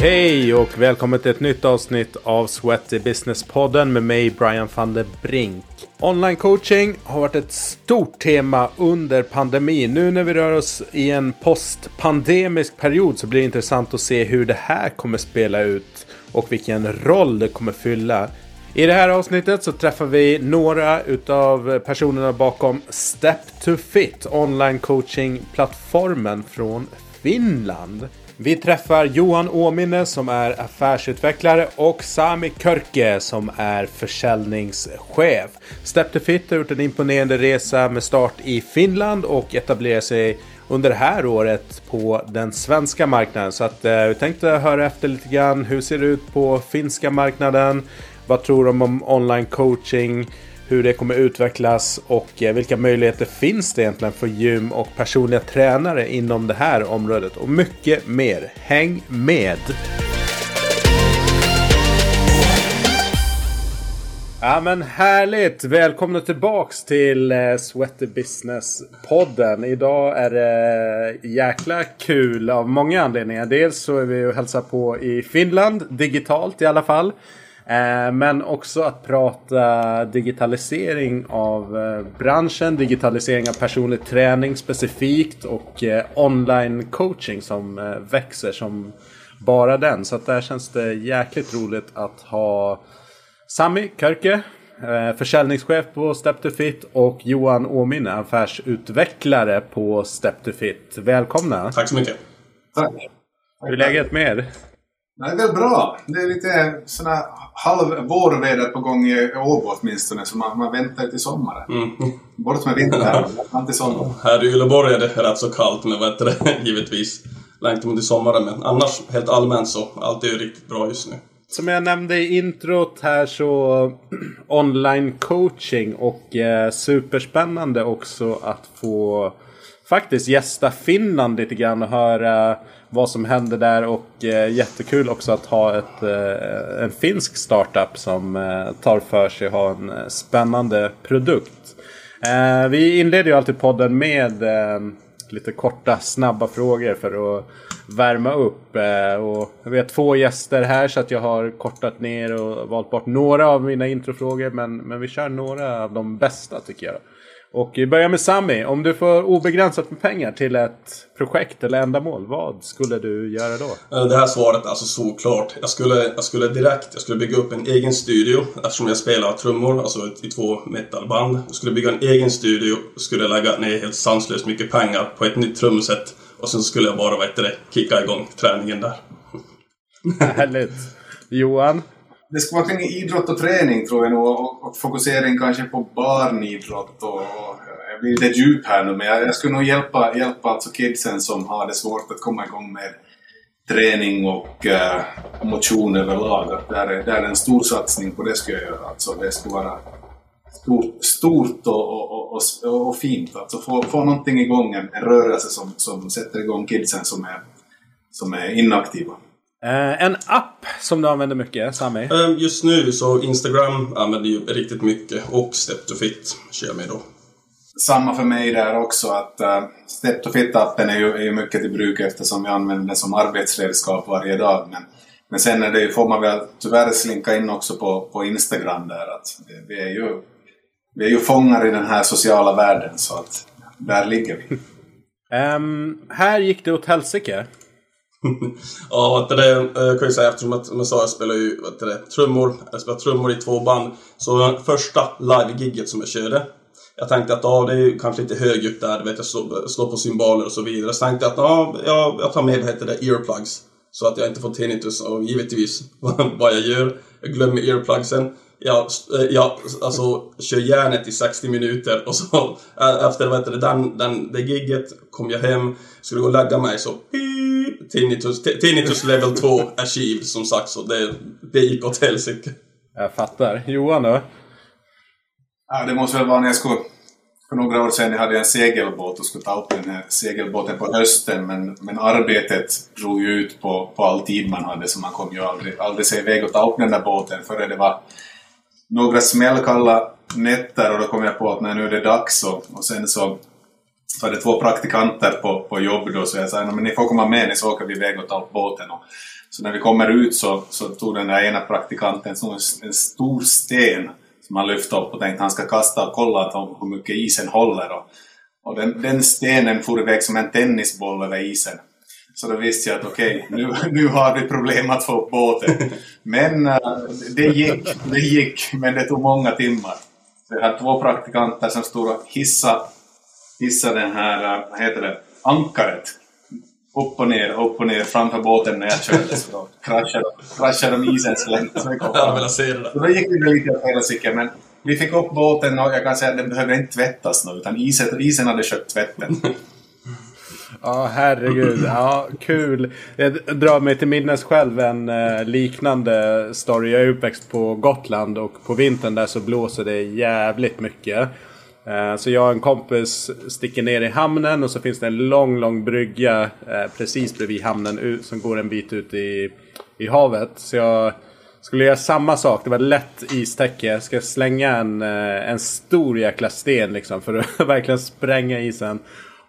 Hej och välkommen till ett nytt avsnitt av Sweaty Business-podden med mig Brian van der Brink. Online coaching har varit ett stort tema under pandemin. Nu när vi rör oss i en postpandemisk period så blir det intressant att se hur det här kommer spela ut och vilken roll det kommer fylla. I det här avsnittet så träffar vi några utav personerna bakom Step to Fit, online coaching-plattformen från Finland. Vi träffar Johan Åminne som är affärsutvecklare och Sami Körke som är försäljningschef. Step to Fit har gjort en imponerande resa med start i Finland och etablerar sig under det här året på den svenska marknaden. Så att eh, vi tänkte höra efter lite grann. Hur ser det ut på finska marknaden? Vad tror de om online coaching? Hur det kommer utvecklas och eh, vilka möjligheter finns det egentligen för gym och personliga tränare inom det här området och mycket mer. Häng med! Ja men härligt! Välkomna tillbaks till eh, Sweaty Business-podden. Idag är det jäkla kul av många anledningar. Dels så är vi och hälsar på i Finland, digitalt i alla fall. Eh, men också att prata digitalisering av eh, branschen, digitalisering av personlig träning specifikt och eh, online coaching som växer som bara den. Så att där känns det jäkligt roligt att ha Sami Körke, försäljningschef på Step to Fit och Johan Åminne, affärsutvecklare på Step to Fit. Välkomna! Tack så mycket! Tack! Hur är läget med er? Det är väl bra. Det är lite sådana halv vårväder på gång i Åbo åtminstone, så man, man väntar till sommaren. Mm. Bort med vintern, fram till sommaren. Här i Uleåborg är det rätt så kallt, men vad det, givetvis. Längtar man till sommaren, men annars helt allmänt så, allt är ju riktigt bra just nu. Som jag nämnde i introt här så online coaching och eh, superspännande också att få faktiskt gästa Finland lite grann och höra vad som händer där och eh, jättekul också att ha ett, eh, en finsk startup som eh, tar för sig att ha en eh, spännande produkt. Eh, vi inleder ju alltid podden med eh, lite korta snabba frågor för att värma upp. Eh, och vi har två gäster här så att jag har kortat ner och valt bort några av mina introfrågor men, men vi kör några av de bästa tycker jag. Och vi börjar med Sami. Om du får obegränsat med pengar till ett projekt eller ändamål, vad skulle du göra då? Eh, det här svaret är alltså såklart. Jag skulle, jag skulle direkt jag skulle bygga upp en egen studio eftersom jag spelar trummor, alltså i två metalband. Jag skulle bygga en egen studio, skulle lägga ner helt sanslöst mycket pengar på ett nytt trumset och sen skulle jag bara, vad heter det, kicka igång träningen där. Härligt. Johan? Det ska vara kring idrott och träning tror jag nog och, och fokusering kanske på barnidrott och, och jag blir lite djup här nu men jag, jag skulle nog hjälpa, hjälpa alltså kidsen som har det svårt att komma igång med träning och uh, motion överlag. Där är, där är en stor satsning på det ska jag göra. Alltså det ska vara stort, stort och, och, och, och, fint. Alltså få, få någonting igång, en, en rörelse som, som sätter igång kidsen som är, som är inaktiva. Uh, en app som du använder mycket, Sami? Uh, just nu så Instagram använder jag riktigt mycket och Step to Fit kör jag med då. Samma för mig där också att uh, Step to Fit-appen är ju, är ju mycket till bruk eftersom jag använder den som arbetsredskap varje dag. Men, men sen är det, får man väl tyvärr slinka in också på, på Instagram där att vi är ju vi är ju fångar i den här sociala världen så att där ligger vi. um, här gick det åt helsike. ja, det, eh, jag kan ju säga eftersom att, som jag sa, jag spelar ju vet det, trummor. Jag spelar trummor i två band. Så första live-gigget som jag körde. Jag tänkte att ja, det är ju kanske lite högljutt där, vet jag slår, slår på cymbaler och så vidare. Så tänkte jag att ja, jag, jag tar med, vad heter det, earplugs. Så att jag inte får tinnitus och givetvis vad jag gör. Jag glömmer earplugsen. Jag, eh, jag alltså, kör järnet i 60 minuter och så eh, efter vad heter det, den, den, det gigget kom jag hem, skulle gå och lägga mig så tinnitus, tinnitus level 2 achieved som sagt så det, det gick åt helsike. Jag fattar. Johan då? Ja, det måste väl vara när jag skulle... För några år sedan jag hade en segelbåt och skulle ta upp den här segelbåten på hösten men, men arbetet drog ju ut på, på all tid man hade så man kom ju aldrig, aldrig sig iväg och ta upp den där båten före det var några smällkalla nätter och då kom jag på att nej, nu är det dags och, och sen så var det två praktikanter på, på jobb då så jag sa att ni får komma med ni så åker vi iväg och tar upp båten. Och Så när vi kommer ut så, så tog den där ena praktikanten en, en stor sten som han lyfte upp och tänkte att han ska kasta och kolla hur mycket isen håller. Och, och den, den stenen for iväg som en tennisboll över isen. Så då visste jag att okej, okay, nu, nu har vi problem att få upp båten. Men uh, det gick, det gick, men det tog många timmar. Så jag hade två praktikanter som stod och hissade, hissade den här, uh, vad heter det, ankaret upp och ner, upp och ner framför båten när jag körde så då kraschade, kraschade de isen så länge som vi kom fram. Så då gick det lite åt helsike men vi fick upp båten och jag kan säga att den behövde inte tvättas nu utan isen, isen hade köpt tvätten. Ja, herregud. Ja, kul. Jag drar mig till minnes själv en eh, liknande story. Jag är uppväxt på Gotland och på vintern där så blåser det jävligt mycket. Eh, så jag och en kompis sticker ner i hamnen och så finns det en lång, lång brygga eh, precis bredvid hamnen som går en bit ut i, i havet. Så jag skulle göra samma sak. Det var lätt istäcke. Ska slänga en, eh, en stor jäkla sten liksom för att verkligen spränga isen.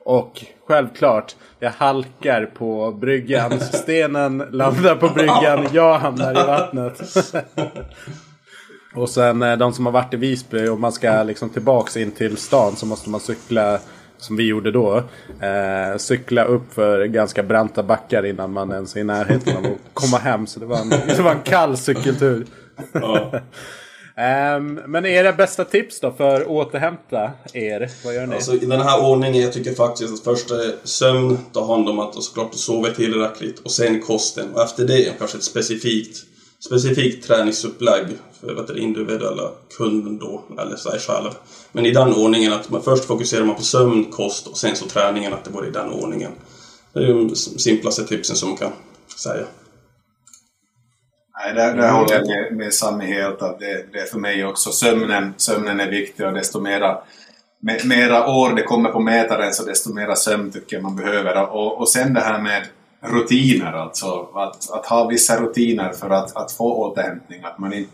Och självklart, jag halkar på bryggan. Stenen landar på bryggan. Jag hamnar i vattnet. Och sen eh, de som har varit i Visby och man ska liksom tillbaks in till stan så måste man cykla som vi gjorde då. Eh, cykla upp för ganska branta backar innan man ens är i närheten av att komma hem. Så det var en, det var en kall cykeltur. Ja. um, men era bästa tips då för att återhämta er? Vad gör ni? Alltså, I den här ordningen, jag tycker faktiskt att först är sömn, ta hand om att och såklart sova tillräckligt och sen kosten. Och efter det kanske ett specifikt specifikt träningsupplägg för vet du, individuella kunden då, eller sig själv. Men i den ordningen att man först fokuserar man på sömn, kost och sen så träningen, att det går i den ordningen. Det är de simplaste tipsen som man kan säga. Nej, där, där håller jag med, med Sami helt. Att det, det är för mig också. Sömnen, sömnen är viktig och desto mera, mera år det kommer på mätaren så desto mera sömn tycker jag man behöver. Och, och sen det här med rutiner, alltså att, att ha vissa rutiner för att, att få återhämtning, att man inte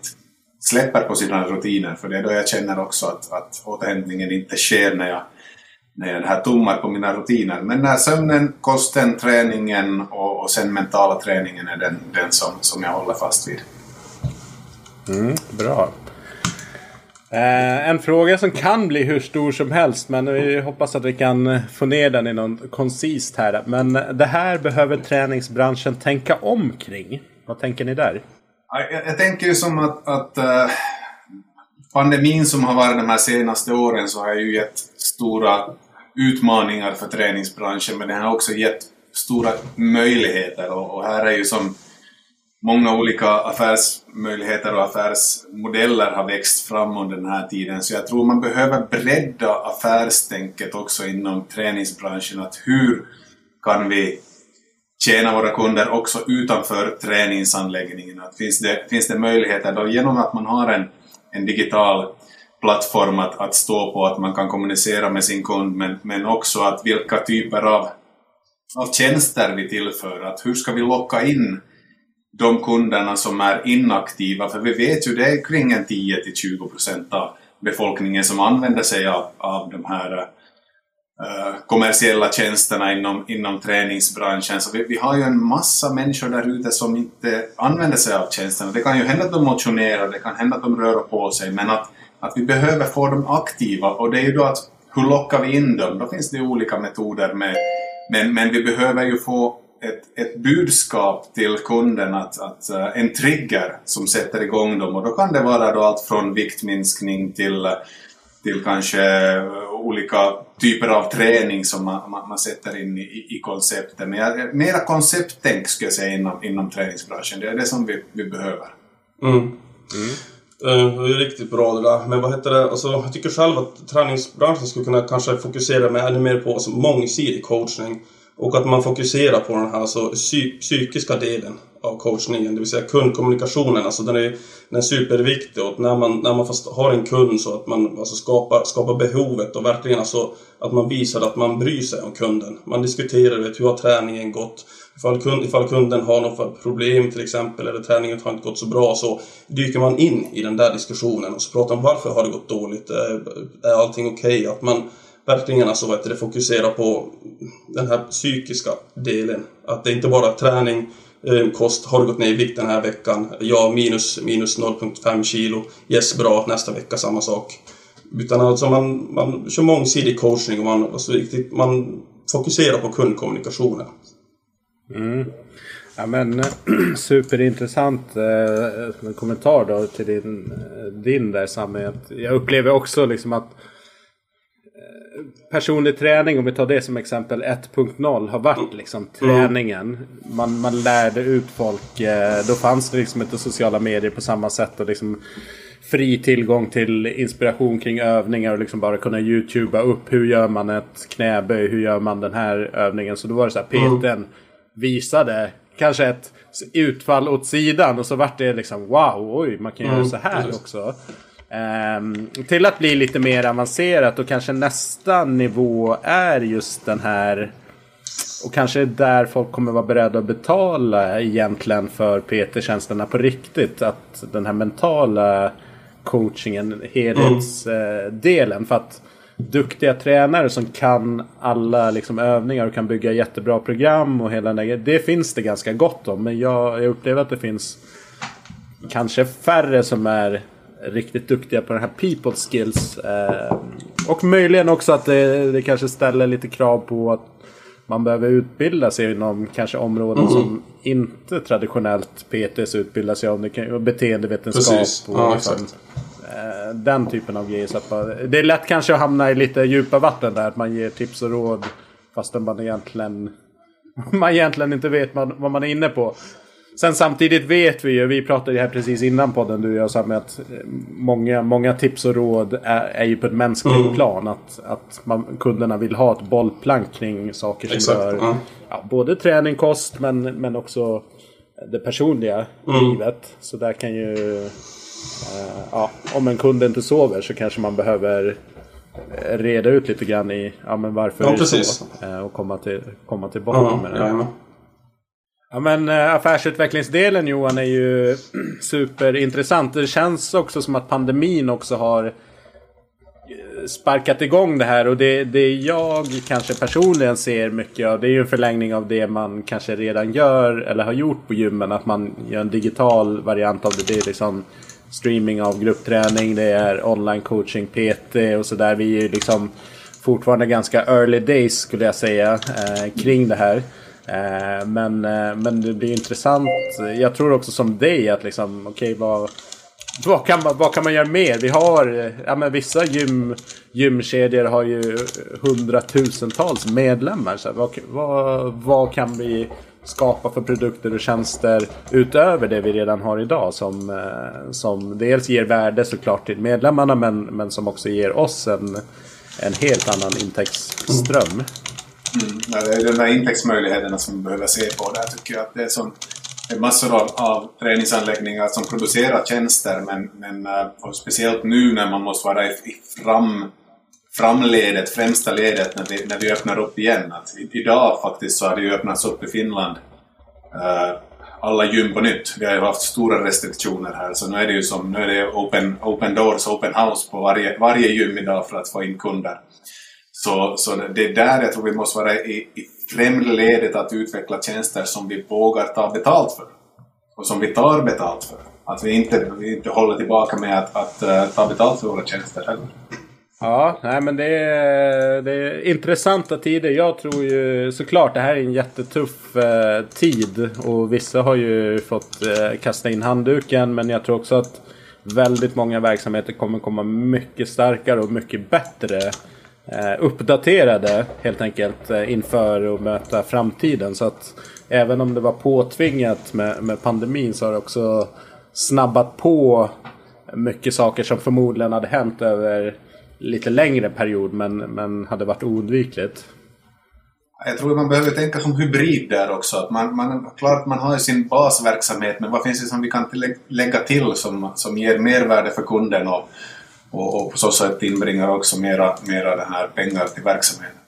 släpper på sina rutiner, för det är då jag känner också att, att återhämtningen inte sker när jag, när jag här tummar på mina rutiner. Men när sömnen, kosten, träningen och, och sen mentala träningen är den, den som, som jag håller fast vid. Mm, bra. Eh, en fråga som kan bli hur stor som helst men vi hoppas att vi kan få ner den i något koncist här. Men det här behöver träningsbranschen tänka om kring. Vad tänker ni där? Jag, jag tänker ju som att, att uh, pandemin som har varit de här senaste åren så har ju gett stora utmaningar för träningsbranschen men den har också gett stora möjligheter och, och här är ju som många olika affärsmöjligheter och affärsmodeller har växt fram under den här tiden. Så jag tror man behöver bredda affärstänket också inom träningsbranschen. Att hur kan vi tjäna våra kunder också utanför träningsanläggningen? Att finns, det, finns det möjligheter då genom att man har en, en digital plattform att, att stå på, att man kan kommunicera med sin kund, men, men också att vilka typer av, av tjänster vi tillför. Att hur ska vi locka in de kunderna som är inaktiva, för vi vet ju det är kring en 10-20 procent av befolkningen som använder sig av, av de här uh, kommersiella tjänsterna inom, inom träningsbranschen. Så vi, vi, har ju en massa människor där ute som inte använder sig av tjänsterna. Det kan ju hända att de motionerar, det kan hända att de rör på sig, men att, att vi behöver få dem aktiva och det är ju då att hur lockar vi in dem? Då finns det olika metoder med, men, men vi behöver ju få ett, ett budskap till kunden, att, att, uh, en trigger som sätter igång dem. Och då kan det vara då allt från viktminskning till, eh, till kanske eh, olika typer av träning som man, man, man sätter in i, i konceptet. Men jag, mera koncepttänk skulle jag säga inom, inom träningsbranschen. Det är det som vi, vi behöver. Mm. Mm. Det är riktigt bra det där. Men vad heter det? Alltså, jag tycker själv att träningsbranschen skulle kunna kanske fokusera med ännu mer på alltså, mångsidig coachning. Och att man fokuserar på den här alltså, psy psykiska delen av coachningen, det vill säga kundkommunikationen. Alltså den är, den är superviktig och när man, när man har en kund så att man alltså skapar, skapar behovet och verkligen alltså att man visar att man bryr sig om kunden. Man diskuterar vet, hur har träningen gått? Ifall, kund, ifall kunden har något problem till exempel eller träningen har inte gått så bra så dyker man in i den där diskussionen och så pratar man varför har det gått dåligt? Är, är allting okej? Okay? Att man verkligen alltså, vet du, fokusera på den här psykiska delen. Att det inte bara är träning, eh, kost. Har du gått ner i vikt den här veckan? Ja, minus, minus 0,5 kilo. Yes, bra. Nästa vecka samma sak. Utan alltså man, man kör mångsidig coachning och man, alltså, man fokuserar på kundkommunikationen. Mm. Ja men superintressant eh, kommentar då till din, eh, din där Sami. Jag upplever också liksom att eh, personlig träning, om vi tar det som exempel 1.0 har varit liksom träningen. Man, man lärde ut folk. Eh, då fanns det liksom inte sociala medier på samma sätt. Och liksom fri tillgång till inspiration kring övningar och liksom bara kunna youtuba upp hur gör man ett knäböj, hur gör man den här övningen. Så då var det så här, PTn visade kanske ett utfall åt sidan och så vart det liksom wow, oj, man kan mm. göra så här också. Ehm, till att bli lite mer avancerat och kanske nästa nivå är just den här och kanske där folk kommer vara beredda att betala egentligen för PT-tjänsterna på riktigt. Att den här mentala coachingen, helhetsdelen. Mm. För att duktiga tränare som kan alla liksom, övningar och kan bygga jättebra program och hela det, det finns det ganska gott om. Men jag, jag upplever att det finns kanske färre som är riktigt duktiga på den här people skills. Eh, och möjligen också att det, det kanske ställer lite krav på att man behöver utbilda sig inom kanske områden mm. som inte traditionellt PTs utbildar sig om. Det kan, beteendevetenskap Precis. och ja, liksom, eh, den typen av grejer. Så att det är lätt kanske att hamna i lite djupa vatten där. Att man ger tips och råd fastän man egentligen, man egentligen inte vet vad man är inne på. Sen samtidigt vet vi ju, vi pratade ju här precis innan podden du och jag Sam, att eh, många, många tips och råd är, är ju på ett mänskligt mm. plan. Att, att man, kunderna vill ha ett bollplank kring saker som Exakt. rör mm. ja, både träning, kost men, men också det personliga mm. livet. Så där kan ju... Uh, ja, om en kund inte sover så kanske man behöver reda ut lite grann i ja, men varför ja, är det precis. så. Uh, och komma till, komma till botten med det. Ja, Ja men eh, affärsutvecklingsdelen Johan är ju superintressant. Det känns också som att pandemin också har eh, sparkat igång det här och det, det jag kanske personligen ser mycket av det är ju en förlängning av det man kanske redan gör eller har gjort på gymmen. Att man gör en digital variant av det. Det är liksom streaming av gruppträning, det är online coaching, PT och sådär. Vi är ju liksom fortfarande ganska early days skulle jag säga eh, kring det här. Eh, men, eh, men det blir intressant. Jag tror också som dig att liksom, okej okay, vad, vad, kan man, vad kan man göra mer? Vi har, eh, ja men vissa gym, gymkedjor har ju hundratusentals medlemmar. Så vad, vad, vad kan vi skapa för produkter och tjänster utöver det vi redan har idag som, som dels ger värde såklart till medlemmarna men, men som också ger oss en, en helt annan intäktsström. Mm. det är de där intäktsmöjligheterna som vi behöver se på där tycker jag. Att det är, som, det är massor av, av träningsanläggningar som producerar tjänster men, men eh, speciellt nu när man måste vara i, i fram, framledet, främsta ledet när vi, när vi öppnar upp igen. Att idag faktiskt så har det ju öppnats upp i Finland uh, alla gym på nytt. Vi har ju haft stora restriktioner här så nu är det ju som nu är det open, open doors, open house på varje, varje gym idag för att få in kunder. Så, så det är där jag tror vi måste vara i, i främre ledet att utveckla tjänster som vi vågar ta betalt för. Och som vi tar betalt för. Att vi inte, vi inte håller tillbaka med att, att uh, ta betalt för våra tjänster heller. Ja, nej men det är, det är intressanta tider. Jag tror ju såklart det här är en jättetuff eh, tid. Och vissa har ju fått eh, kasta in handduken. Men jag tror också att väldigt många verksamheter kommer komma mycket starkare och mycket bättre Eh, uppdaterade helt enkelt eh, inför att möta framtiden. Så att även om det var påtvingat med, med pandemin så har det också snabbat på mycket saker som förmodligen hade hänt över lite längre period men, men hade varit oundvikligt. Jag tror man behöver tänka som hybrid där också. Att man, man, klart man har ju sin basverksamhet men vad finns det som vi kan lägga till som, som ger mervärde för kunden och, och, och på så sätt inbringar också mera, mera den här pengar till verksamheten.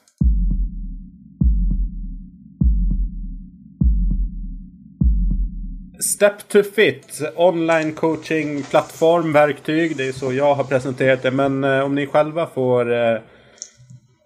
Step to Fit, online coaching plattform, verktyg. Det är så jag har presenterat det. Men eh, om ni själva får eh,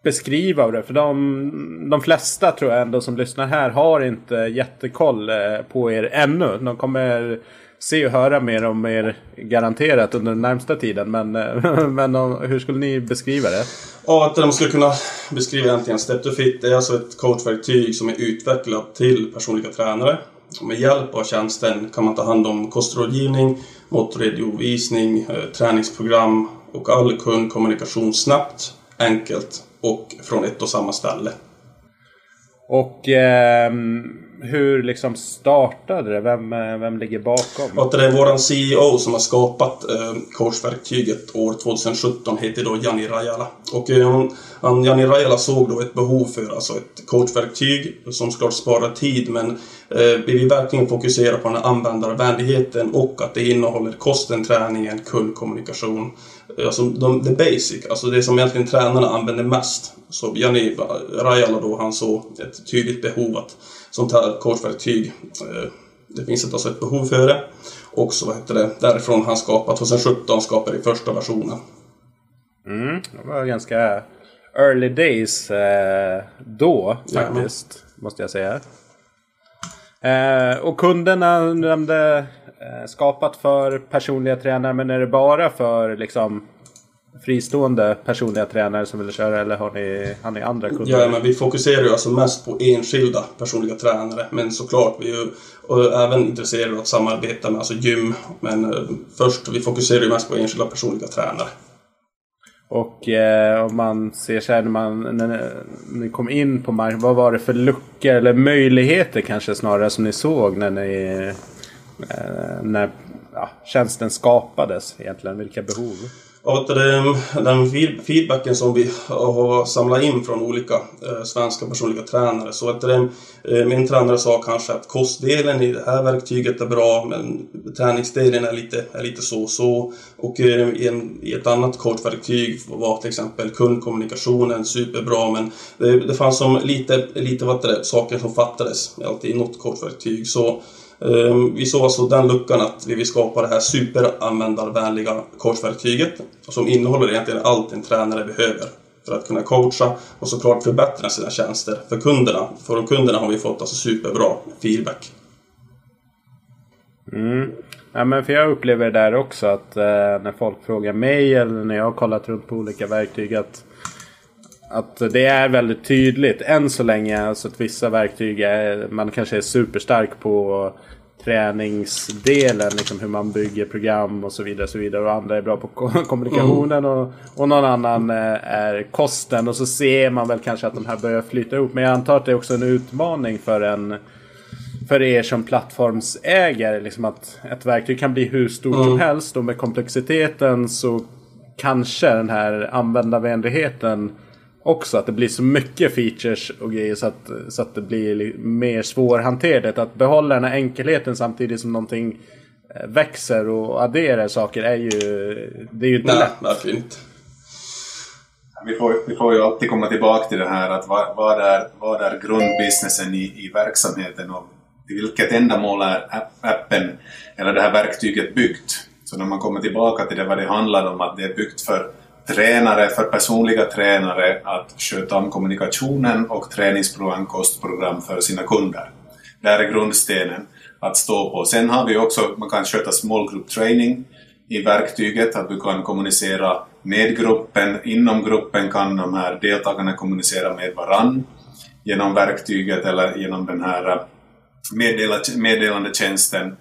beskriva det? För de, de flesta tror jag ändå som lyssnar här har inte jättekoll eh, på er ännu. De kommer se och höra mer om er garanterat under den närmsta tiden. Men, eh, men hur skulle ni beskriva det? Ja, att de skulle kunna beskriva egentligen Step to Fit. Det är alltså ett coachverktyg som är utvecklat till personliga tränare. Med hjälp av tjänsten kan man ta hand om kostrådgivning, måttredovisning, eh, träningsprogram och all kundkommunikation snabbt, enkelt och från ett och samma ställe. Och eh, hur liksom startade det? Vem, eh, vem ligger bakom? Att det är våran CEO som har skapat eh, coachverktyget år 2017, heter då Jani Rajala. Och eh, han, Jani Rajala såg då ett behov för alltså ett coachverktyg som såklart sparar tid men eh, vi vill verkligen fokusera på den här användarvänligheten och att det innehåller kosten, träningen, kundkommunikation. Eh, alltså de, the basic, alltså det som egentligen tränarna använder mest. Så Jani Rajala då, han såg ett tydligt behov att sånt här coachverktyg. Eh, det finns alltså ett behov för det. Och så vad heter det, därifrån han skapade, 2017 skapade i första versionen. Mm, det var ganska early days eh, då faktiskt, ja, måste jag säga. Eh, och kunderna nämnde eh, skapat för personliga tränare, men är det bara för liksom fristående personliga tränare som vill köra eller har ni, har ni andra kunder? Ja, men vi fokuserar ju alltså mest på enskilda personliga tränare. Men såklart, vi är ju och även intresserade av att samarbeta med alltså gym. Men eh, först, vi fokuserar ju mest på enskilda personliga tränare. Och eh, om man ser så här när, man, när ni kom in på marknaden, vad var det för luckor eller möjligheter kanske snarare som ni såg när ni eh, när ja, tjänsten skapades egentligen? Vilka behov? Och den feedbacken som vi har samlat in från olika eh, svenska personliga tränare. Så att den, eh, min tränare sa kanske att kostdelen i det här verktyget är bra men träningsdelen är lite, är lite så så. Och eh, i, en, i ett annat coachverktyg var till exempel kundkommunikationen superbra men det, det fanns som lite, lite vad det, saker som fattades alltid i något coachverktyg. Så Ehm, vi såg alltså den luckan att vi vill skapa det här superanvändarvänliga coachverktyget som innehåller egentligen allt en tränare behöver för att kunna coacha och såklart förbättra sina tjänster för kunderna. För kunderna har vi fått alltså superbra feedback. Mm. Ja, men för jag upplever det där också att eh, när folk frågar mig eller när jag har kollat runt på olika verktyg att att det är väldigt tydligt än så länge. Alltså att vissa verktyg är, man kanske är superstark på träningsdelen, liksom hur man bygger program och så vidare. Och, så vidare. och andra är bra på kommunikationen mm. och, och någon annan eh, är kosten. Och så ser man väl kanske att de här börjar flyta ihop. Men jag antar att det är också en utmaning för en för er som plattformsägare. Liksom att ett verktyg kan bli hur stort mm. som helst och med komplexiteten så kanske den här användarvänligheten också. Att det blir så mycket features och grejer så att, så att det blir mer svårhanterligt. Att behålla den här enkelheten samtidigt som någonting eh, växer och adderar saker är ju, det är ju inte Nej, lätt. verkligen inte. Vi får, vi får ju alltid komma tillbaka till det här att vad, vad, är, vad är grundbusinessen i, i verksamheten och till vilket ändamål är appen eller det här verktyget byggt? Så när man kommer tillbaka till det vad det handlar om, att det är byggt för tränare, för personliga tränare att sköta om kommunikationen och träningsprogram, kostprogram för sina kunder. Det är grundstenen att stå på. Sen har vi också, man kan sköta small group training i verktyget, att du kan kommunicera med gruppen. Inom gruppen kan de här deltagarna kommunicera med varann genom verktyget eller genom den här eh, meddelandetjänsten.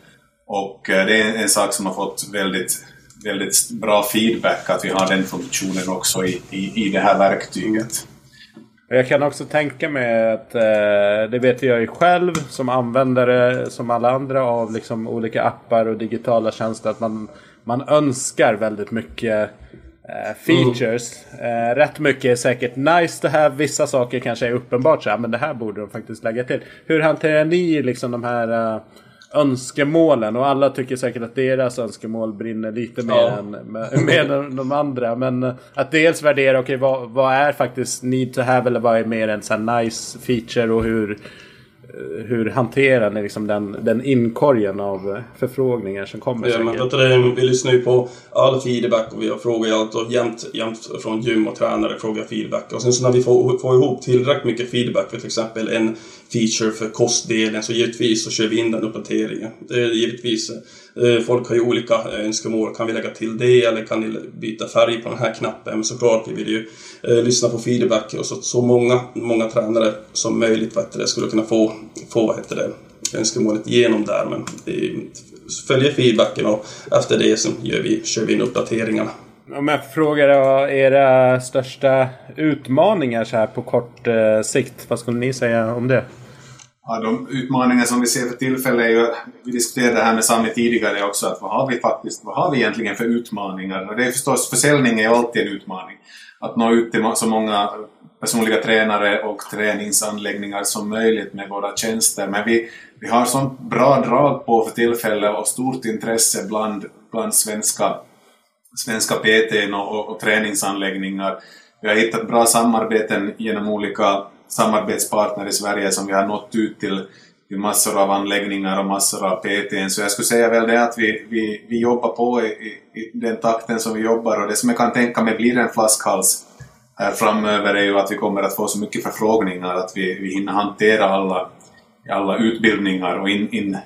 Och eh, det är en sak som har fått väldigt väldigt bra feedback att vi har den funktionen också i, i, i det här verktyget. Mm. Jag kan också tänka mig att eh, det vet jag ju själv som användare som alla andra av liksom olika appar och digitala tjänster att man, man önskar väldigt mycket eh, features. Mm. Rätt mycket är säkert nice det här. Vissa saker kanske är uppenbart så här, men det här borde de faktiskt lägga till. Hur hanterar ni liksom de här uh, önskemålen och alla tycker säkert att deras önskemål brinner lite mer ja. än mer än de andra. Men att dels värdera, okej okay, vad, vad, är faktiskt need to have eller vad är mer en sån nice feature och hur hur hanterar ni liksom den, den inkorgen av förfrågningar som kommer? Ja, men du, vi lyssnar ju på all feedback och vi frågar ju allt och jämt, jämt från gym och tränare frågar feedback. Och sen så när vi får, får ihop tillräckligt mycket feedback för till exempel en feature för kostdelen så givetvis så kör vi in den uppdateringen. Det är givetvis, eh, folk har ju olika eh, önskemål. Kan vi lägga till det eller kan ni byta färg på den här knappen? Men såklart, vi vill ju eh, lyssna på feedback och så, så många, många tränare som möjligt vet det, skulle kunna få, få vad heter det, önskemålet igenom där. Men vi följer feedbacken och efter det så gör vi, kör vi in uppdateringarna. Om jag frågar då, era största utmaningar så här på kort eh, sikt, vad skulle ni säga om det? Ja, de utmaningar som vi ser för tillfället är ju, vi diskuterade det här med Sami tidigare också, att vad har vi faktiskt, vad har vi egentligen för utmaningar? Och det är förstås, försäljning är alltid en utmaning. Att nå ut till så många personliga tränare och träningsanläggningar som möjligt med våra tjänster. Men vi, vi har sånt bra drag på för tillfället och stort intresse bland, bland svenska, svenska PT och, och, och träningsanläggningar. Vi har hittat bra samarbeten genom olika samarbetspartner i Sverige som vi har nått ut till, till massor av anläggningar och massor av PTn. Så jag skulle säga väl det att vi, vi, vi jobbar på i, i, i den takten som vi jobbar och det som jag kan tänka mig blir en flaskhals här framöver är ju att vi kommer att få så mycket förfrågningar att vi, vi hinner hantera alla, alla utbildningar och in, in,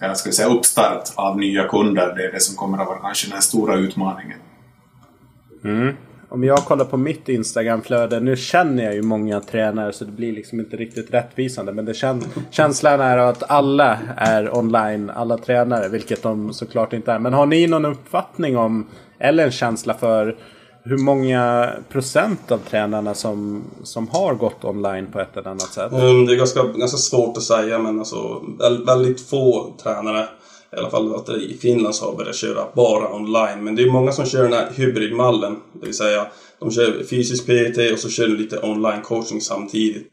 jag ska säga uppstart av nya kunder. Det är det som kommer att vara kanske den stora utmaningen. Mm om jag kollar på mitt Instagramflöde, nu känner jag ju många tränare så det blir liksom inte riktigt rättvisande. Men det kän känslan är att alla är online, alla tränare, vilket de såklart inte är. Men har ni någon uppfattning om, eller en känsla för hur många procent av tränarna som, som har gått online på ett eller annat sätt? Mm, det är ganska, ganska svårt att säga men alltså väldigt få tränare i alla fall att i Finland så har börjat köra bara online. Men det är många som kör den här hybridmallen. Det vill säga, de kör fysisk PT och så kör de lite online coaching samtidigt.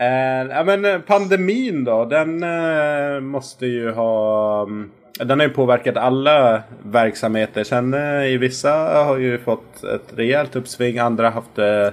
Eh, ja men eh, pandemin då, den eh, måste ju ha... Mm, den har ju påverkat alla verksamheter. Sen eh, i vissa har ju fått ett rejält uppsving, andra har haft eh,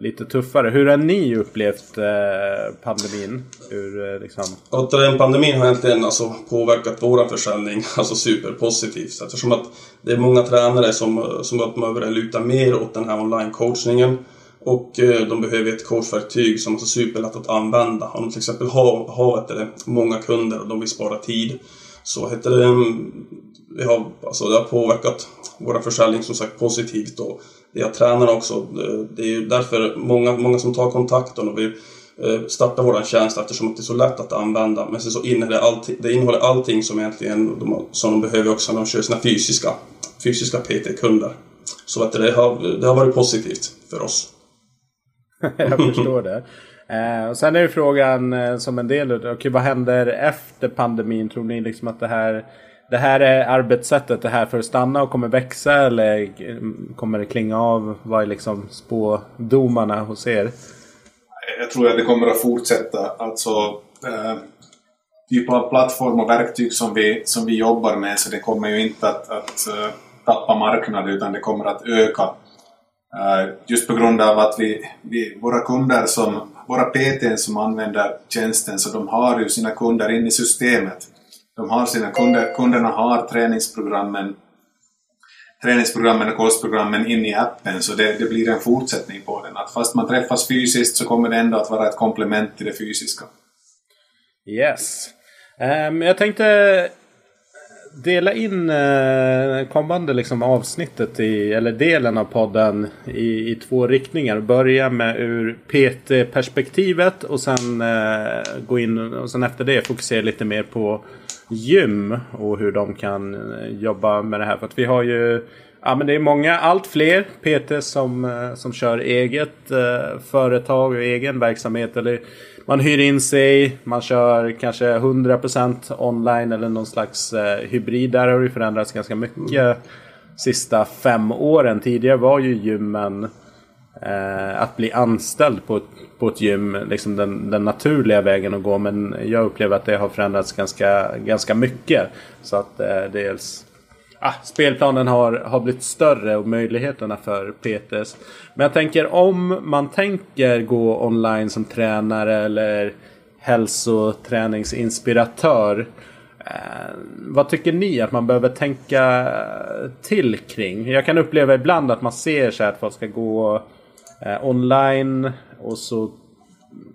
lite tuffare. Hur har ni upplevt eh, pandemin? Hur, eh, liksom... Återigen, pandemin har egentligen alltså påverkat vår försäljning alltså superpositivt. Eftersom att det är många tränare som, eh, som behöver luta mer åt den här online-coachningen. Och eh, de behöver ett coachverktyg som är superlätt att använda. Om de till exempel har, har det, många kunder och de vill spara tid så heter det, mm, vi har, alltså det har påverkat vår försäljning som sagt positivt. Och jag tränar också. Det är ju därför många, många som tar kontakten och vill eh, starta vår tjänst eftersom det är så lätt att använda. Men sen så innehåller det, allting, det innehåller allting som egentligen de, som de behöver också när de kör sina fysiska, fysiska PT-kunder. Så att det, har, det har varit positivt för oss. Jag förstår det. Eh, och sen är ju frågan eh, som en del av okay, vad händer efter pandemin? Tror ni liksom att det här det här är arbetssättet, det här för att stanna och kommer växa eller kommer det klinga av? Vad är liksom spådomarna hos er? Jag tror att det kommer att fortsätta. Alltså, eh, typ av plattform och verktyg som vi, som vi jobbar med så det kommer ju inte att, att uh, tappa marknad utan det kommer att öka. Uh, just på grund av att vi, vi, våra kunder som, våra PT som använder tjänsten så de har ju sina kunder in i systemet de har sina kunder, kunderna har träningsprogrammen träningsprogrammen och kostprogrammen in i appen så det, det, blir en fortsättning på den. Att fast man träffas fysiskt så kommer det ändå att vara ett komplement till det fysiska. Yes. Um, jag tänkte dela in uh, kommande liksom avsnittet i, eller delen av podden i, i två riktningar. Börja med ur PT-perspektivet och sen uh, gå in och sen efter det fokusera lite mer på gym och hur de kan eh, jobba med det här. För att vi har ju Ja men det är många, allt fler PT som, eh, som kör eget eh, företag och egen verksamhet. Eller man hyr in sig, man kör kanske 100% online eller någon slags eh, hybrid. Där har det förändrats ganska mycket sista fem åren. Tidigare var ju gymmen eh, att bli anställd på ett, på ett gym liksom den, den, naturliga vägen att gå. Men jag upplever att det har förändrats ganska, ganska mycket. Så att eh, dels ah, spelplanen har, har blivit större och möjligheterna för PTs. Men jag tänker om man tänker gå online som tränare eller hälsoträningsinspiratör. Eh, vad tycker ni att man behöver tänka till kring? Jag kan uppleva ibland att man ser så att folk ska gå eh, online och så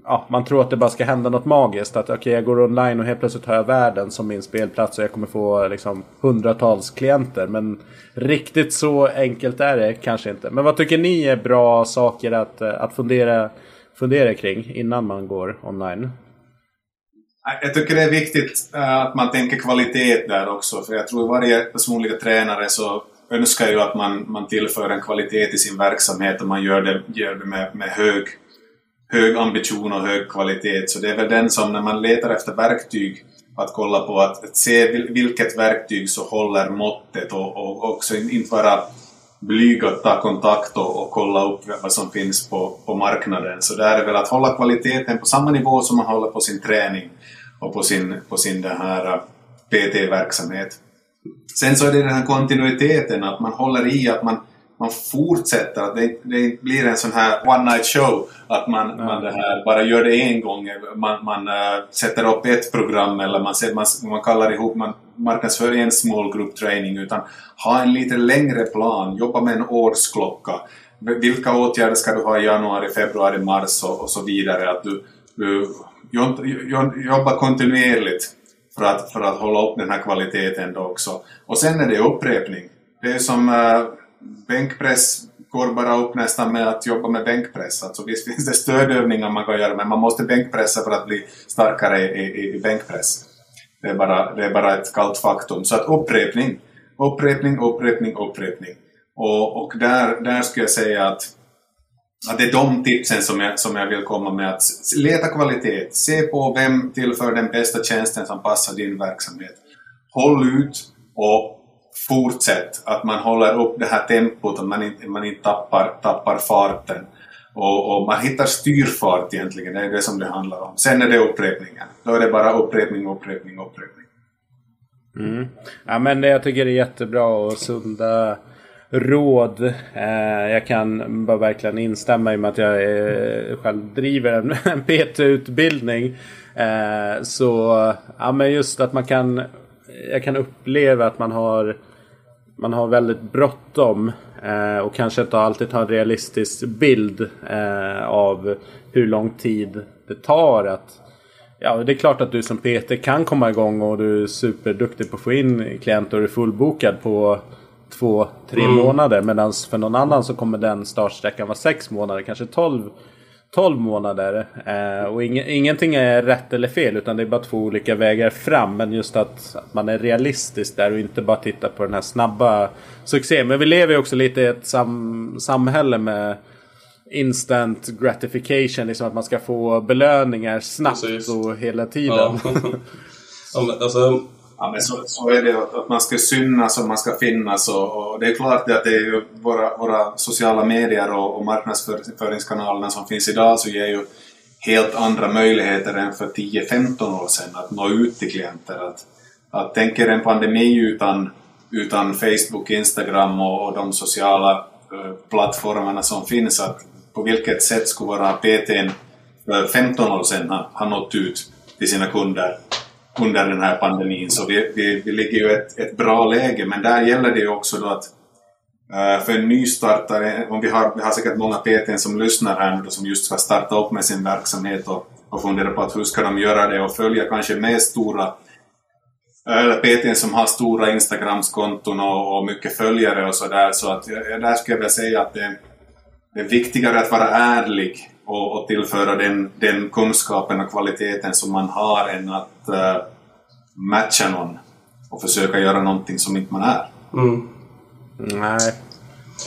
ja, man tror att det bara ska hända något magiskt. Att okej, okay, jag går online och helt plötsligt har jag världen som min spelplats och jag kommer få liksom hundratals klienter. Men riktigt så enkelt är det kanske inte. Men vad tycker ni är bra saker att, eh, att fundera, fundera kring innan man går online? Jag tycker det är viktigt eh, att man tänker kvalitet där också. För jag tror varje personliga tränare så önskar ju att man, man tillför en kvalitet i sin verksamhet och man gör det, gör det med, med hög hög ambition och hög kvalitet. Så det är väl den som när man letar efter verktyg att kolla på att, att se vilket verktyg som håller måttet och, och också inte vara blyg att ta kontakt och, och, kolla upp vad som finns på, på marknaden. Så där är väl att hålla kvaliteten på samma nivå som man håller på sin träning och på sin, på sin den här äh, PT-verksamhet. Sen så är det den här kontinuiteten, att man håller i, att man man fortsätter, att det, det blir en sån här one night show. Att man, mm. man det här, bara gör det en gång. Man, man uh, sätter upp ett program eller man, man, man kallar ihop, man marknadsför en small group training. Utan ha en lite längre plan, jobba med en årsklocka. Vilka åtgärder ska du ha i januari, februari, mars och, och så vidare. Att du, du jobbar kontinuerligt för att, för att hålla upp den här kvaliteten då också. Och sen är det upprepning. Det är som äh, bänkpress går bara upp nästan med att jobba med bänkpress. Alltså visst finns det stödövningar man kan göra men man måste bänkpressa för att bli starkare i, i, i bänkpress. Det är, bara, det är bara ett kallt faktum. Så att upprepning, upprepning, upprepning, upprepning. Och, och där, där skulle jag säga att, att det är de tipsen som jag, som jag vill komma med. Att leta kvalitet, se på vem tillför den bästa tjänsten som passar din verksamhet. Håll ut och fortsätt, att man håller upp det här tempot och man inte, man inte tappar, tappar farten. Och, och, man hittar styrfart egentligen, det är det som det handlar om. Sen är det upprepningen. Då är det bara upprepning, upprepning, upprepning. Mm. Ja, men jag tycker det är jättebra och sunda råd. Eh, jag kan bara verkligen instämma i och med att jag eh, själv driver en, en PT-utbildning. Eh, så ja, men just att man kan jag kan uppleva att man har man har väldigt bråttom eh, och kanske inte alltid har en realistisk bild av hur lång tid det tar att Ja, det är klart att du som PT kan komma igång och du är superduktig på att få in klienter och är fullbokad på två, tre mm. månader. Medan för någon annan så kommer den startsträckan vara sex månader, kanske tolv 12 månader. Eh, och ing ingenting är rätt eller fel utan det är bara två olika vägar fram. Men just att, att man är realistisk där och inte bara tittar på den här snabba succén. Men vi lever ju också lite i ett sam samhälle med instant gratification. Liksom att man ska få belöningar snabbt Precis. och hela tiden. Ja. ja alltså, Ja, men så, så är det att man ska synas och man ska finnas och, och det är klart att det är ju våra, våra sociala medier och, och marknadsföringskanalerna som finns idag så ger ju helt andra möjligheter än för 10-15 år sedan att nå ut till klienter. Att, att tänker en pandemi utan, utan Facebook, Instagram och, och de sociala uh, plattformarna som finns, att på vilket sätt skulle våra PTn för 15 år sedan ha, ha nått ut till sina kunder under den här pandemin. Så vi, vi, vi ligger ju i ett, ett bra läge, men där gäller det ju också då att eh, för en nystartare, om vi har, vi har säkert många PT som lyssnar här nu då, som just ska starta upp med sin verksamhet och, och fundera på att hur ska de göra det och följa kanske med stora eh, eller PT som har stora Instagramskonton och, och mycket följare och sådär. Så att eh, där skulle jag vilja säga att det, det är viktigare att vara ärlig och, och tillföra den, den kunskapen och kvaliteten som man har än att uh, matcha någon och försöka göra någonting som inte man är. Mm. Nej,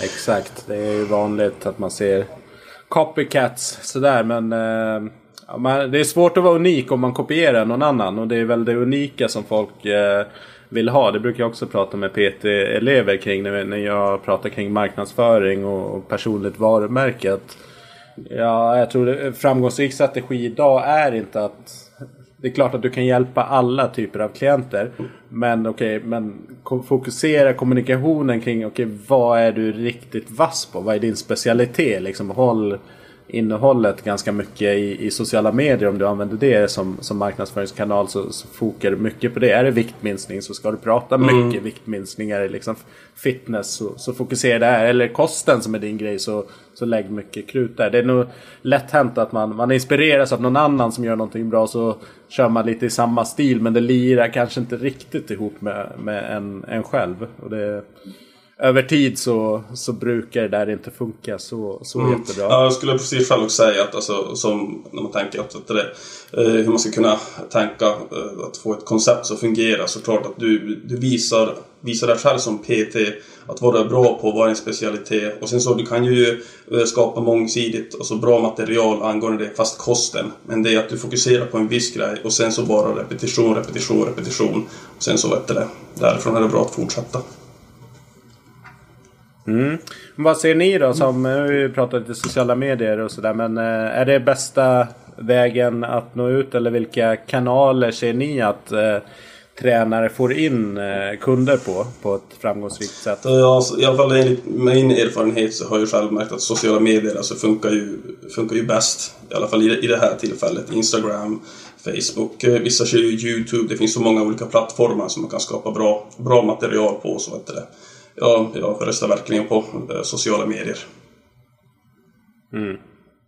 exakt. Det är ju vanligt att man ser copycats sådär men uh, det är svårt att vara unik om man kopierar någon annan och det är väl det unika som folk uh, vill ha. Det brukar jag också prata med PT-elever kring när jag pratar kring marknadsföring och personligt varumärke. Att Ja, jag tror det, framgångsrik strategi idag är inte att... Det är klart att du kan hjälpa alla typer av klienter. Men okej, okay, men fokusera kommunikationen kring okej, okay, vad är du riktigt vass på? Vad är din specialitet? Liksom håll innehållet ganska mycket i, i sociala medier. Om du använder det som, som marknadsföringskanal så, så fokar du mycket på det. Är det viktminskning så ska du prata mm. mycket viktminskning. Är det liksom fitness så, så fokusera där. Eller kosten som är din grej så, så lägg mycket krut där. Det är nog lätt hänt att man, man inspireras av någon annan som gör någonting bra så kör man lite i samma stil. Men det lirar kanske inte riktigt ihop med, med en, en själv. Och det, över tid så, så brukar det där inte funka så, så mm. jättebra. Ja, jag skulle precis själv säga att alltså, som när man tänker att det, eh, hur man ska kunna tänka eh, att få ett koncept som fungerar så klart att du, du visar, visar dig själv som PT att vad du är bra på, vad är din specialitet och sen så du kan ju eh, skapa mångsidigt och så bra material angående det fast kosten. Men det är att du fokuserar på en viss grej och sen så bara repetition, repetition, repetition och sen så vet du det. Därifrån är det bra att fortsätta. Mm. Vad ser ni då som, eh, nu har vi pratat lite sociala medier och sådär men eh, är det bästa vägen att nå ut eller vilka kanaler ser ni att eh, tränare får in eh, kunder på, på ett framgångsrikt sätt? Eh, ja, alltså, I alla fall enligt min erfarenhet så har jag själv märkt att sociala medier alltså funkar, ju, funkar ju bäst. I alla fall i, i det här tillfället. Instagram, Facebook, vissa kör ju Youtube. Det finns så många olika plattformar som man kan skapa bra, bra material på. Så vet det. Ja, jag röstar verkligen på eh, sociala medier. Mm.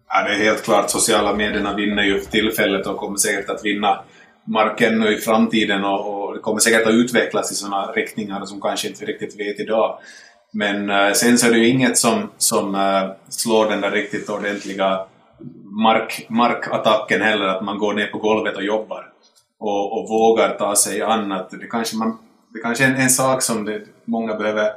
Ja, det är helt klart. Sociala medierna vinner ju för tillfället och kommer säkert att vinna marken i framtiden och, och det kommer säkert att utvecklas i sådana riktningar som kanske inte riktigt vet idag. Men uh, sen så är det ju inget som, som uh, slår den där riktigt ordentliga mark, markattacken heller, att man går ner på golvet och jobbar och, och vågar ta sig an. Att det kanske man det kanske är en, en sak som det, många behöver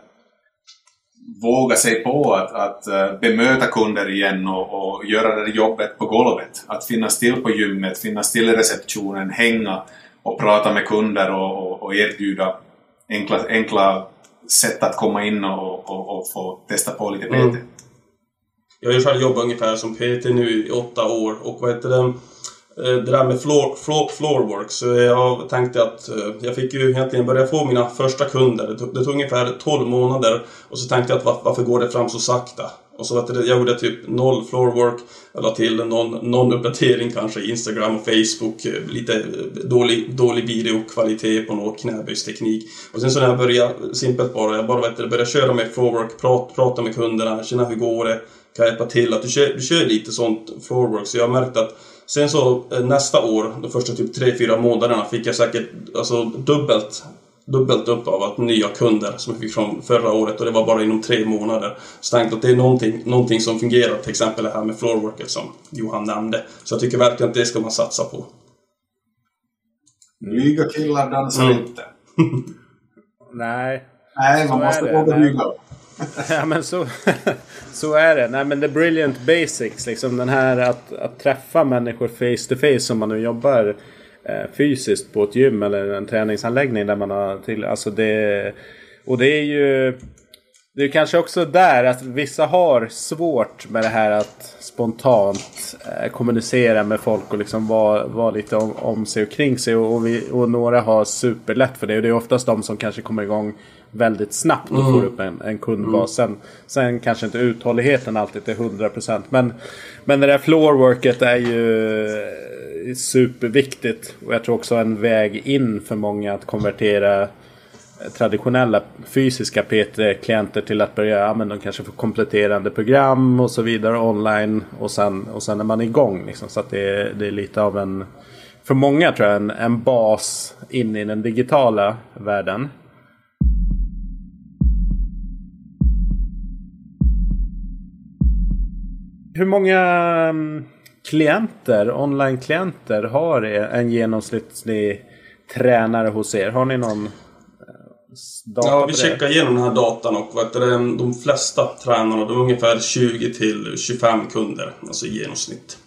våga sig på att, att uh, bemöta kunder igen och, och göra det jobbet på golvet. Att finnas till på gymmet, finnas till i receptionen, hänga och prata med kunder och, och, och erbjuda enkla, enkla sätt att komma in och, och, och få testa på lite PT. Mm. Jag har ju själv jobbat ungefär som PT nu i åtta år och vad heter det? Eh, det där med floor, floor, floorwork. Så eh, jag tänkte att eh, jag fick ju egentligen börja få mina första kunder. Det tog, det tog ungefär 12 månader. Och så tänkte jag att varför går det fram så sakta? Och så att jag gjorde typ noll floorwork. Jag la till någon, någon uppdatering kanske Instagram och Facebook. Lite dålig, dålig videokvalitet på någon knäböjsteknik. Och sen så när jag började, simpelt bara, jag bara vet du, började köra med floorwork, prat, prata med kunderna, känna hur går det? Kan jag hjälpa till? Att du kör, du kör lite sånt floorwork. Så jag har märkt att Sen så eh, nästa år, de första typ 3-4 månaderna, fick jag säkert alltså, dubbelt dubbelt upp av att nya kunder som jag fick från förra året och det var bara inom tre månader. Så jag tänkte att det är någonting, någonting som fungerar, till exempel det här med floorworket som Johan nämnde. Så jag tycker verkligen att det ska man satsa på. Lyga killar dansar mm. inte. Nej. Nej, man måste våga lyga. ja men så, så är det. Nej men the brilliant basics. Liksom den här att, att träffa människor face to face Om man nu jobbar eh, fysiskt på ett gym eller en träningsanläggning där man har till. Alltså det, och det är ju det är kanske också där att vissa har svårt med det här att spontant eh, kommunicera med folk och liksom vara, vara lite om, om sig och kring sig. Och, och, vi, och några har superlätt för det. Och det är oftast de som kanske kommer igång väldigt snabbt och mm. får upp en, en kundbas. Mm. Sen, sen kanske inte uthålligheten alltid är 100% men, men det där floorworket är ju eh, superviktigt. Och jag tror också en väg in för många att konvertera traditionella fysiska PT-klienter till att börja, ja men de kanske får kompletterande program och så vidare online och sen, och sen är man igång. Liksom. Så att det är, det är lite av en, för många tror jag, en, en bas in i den digitala världen. Hur många mm, klienter, online-klienter har en genomsnittlig tränare hos er? Har ni någon eh, data Ja, vi checkar igenom den här datan och vet du, de flesta tränarna, de är ungefär 20 till 25 kunder, alltså i genomsnitt.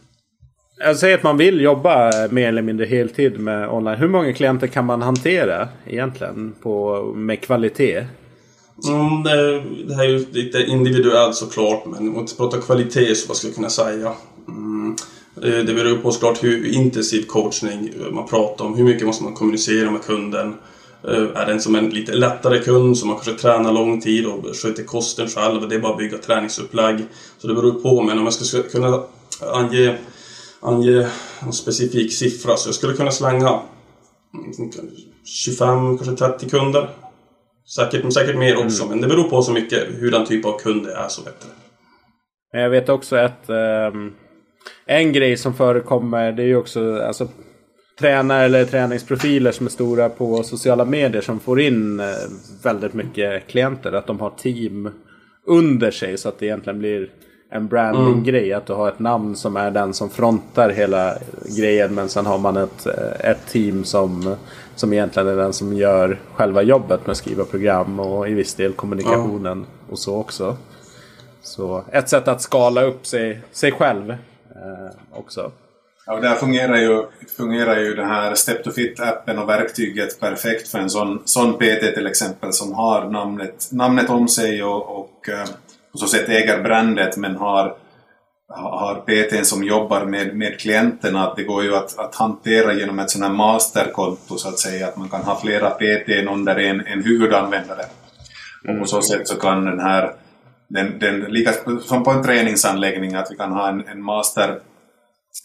Jag säger att man vill jobba mer eller mindre heltid med online. Hur många klienter kan man hantera egentligen på, med kvalitet? Mm, det, det, här är ju lite individuellt såklart, men om vi pratar kvalitet så vad ska jag kunna säga? Mm, det beror på såklart hur intensiv coachning man pratar om. Hur mycket måste man kommunicera med kunden? Eh, är det en som en lite lättare kund som man kanske tränar lång tid och sköter kosten själv. Det är bara att bygga träningsupplägg. Så det beror på. Men om jag ska kunna ange, ange en specifik siffra så jag skulle kunna slänga mm, 25, kanske 30 kunder. Säkert, säkert mer också, mm. men det beror på så mycket hur den typ av kund det är så bättre. Jag vet också att um, en grej som förekommer det är ju också alltså, tränare eller träningsprofiler som är stora på sociala medier som får in uh, väldigt mycket klienter. Att de har team under sig så att det egentligen blir en branding-grej. Mm. Att du har ett namn som är den som frontar hela grejen. Men sen har man ett, eh, ett team som, som egentligen är den som gör själva jobbet med att skriva program och i viss del kommunikationen mm. och så också. Så ett sätt att skala upp sig, sig själv eh, också. Ja, och där fungerar ju, fungerar ju den här Step to Fit-appen och verktyget perfekt för en sån, sån PT till exempel som har namnet, namnet om sig och, och eh, på så sätt äger brandet men har, har PTn som jobbar med, med klienterna. Det går ju att, att hantera genom ett sånt här masterkonto så att säga, att man kan ha flera PTn under en, en huvudanvändare. Och på så sätt så kan den här, den, den, lika som på en träningsanläggning, att vi kan ha en, en master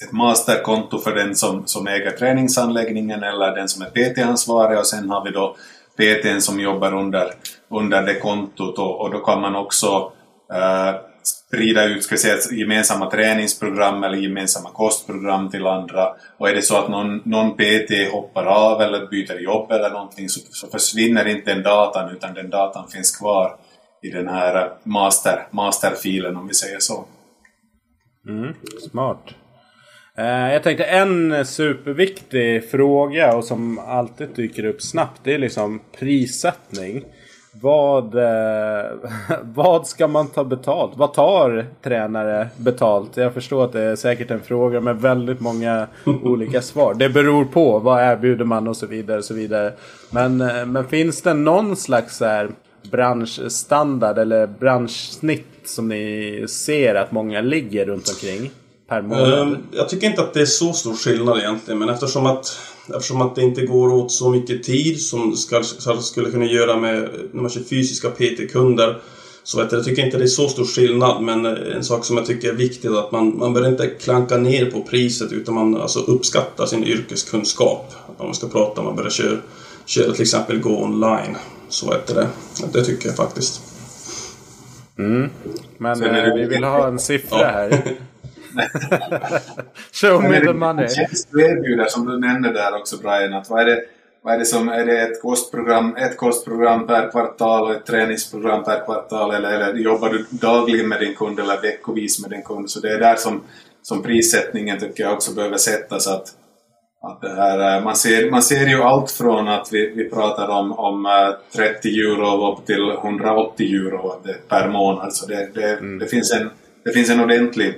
ett masterkonto för den som, som äger träningsanläggningen eller den som är PT-ansvarig och sen har vi då PTn som jobbar under, under det kontot och, och då kan man också uh, sprida ut ska säga, gemensamma träningsprogram eller gemensamma kostprogram till andra. Och är det så att någon, någon PT hoppar av eller byter jobb eller någonting så, så försvinner inte den datan utan den datan finns kvar i den här master, masterfilen om vi säger så. Mm, smart. Eh, jag tänkte en superviktig fråga och som alltid dyker upp snabbt det är liksom prissättning. Vad, eh, vad ska man ta betalt? Vad tar tränare betalt? Jag förstår att det är säkert en fråga med väldigt många olika svar. Det beror på. Vad erbjuder man och så vidare. Och så vidare. Men, eh, men finns det någon slags här branschstandard eller branschsnitt som ni ser att många ligger runt omkring? Per månad? Um, jag tycker inte att det är så stor skillnad egentligen. Men eftersom att Eftersom att det inte går åt så mycket tid som ska, skulle kunna göra med när man kör fysiska PT-kunder. Så vet jag, jag tycker inte det är så stor skillnad men en sak som jag tycker är viktig är att man, man bör inte klanka ner på priset utan man alltså uppskattar sin yrkeskunskap. Om man ska prata om man börjar köra, köra till exempel gå online. Så vet det. Det tycker jag faktiskt. Mm. Men eh, vi vill ha en siffra ja. här. Show me the money. du erbjuder som du nämnde där också Brian, att vad är det, vad är det som, är det ett kostprogram, ett kostprogram per kvartal och ett träningsprogram per kvartal eller, eller jobbar du dagligen med din kund eller veckovis med din kund? Så det är där som, som prissättningen tycker jag också behöver sättas. Att, att det här, eh, man, ser, man ser ju allt från att vi, vi pratar om, om 30 eh, euro upp till 180 euro per månad. Så det, det, mm. det, finns en, det finns en ordentlig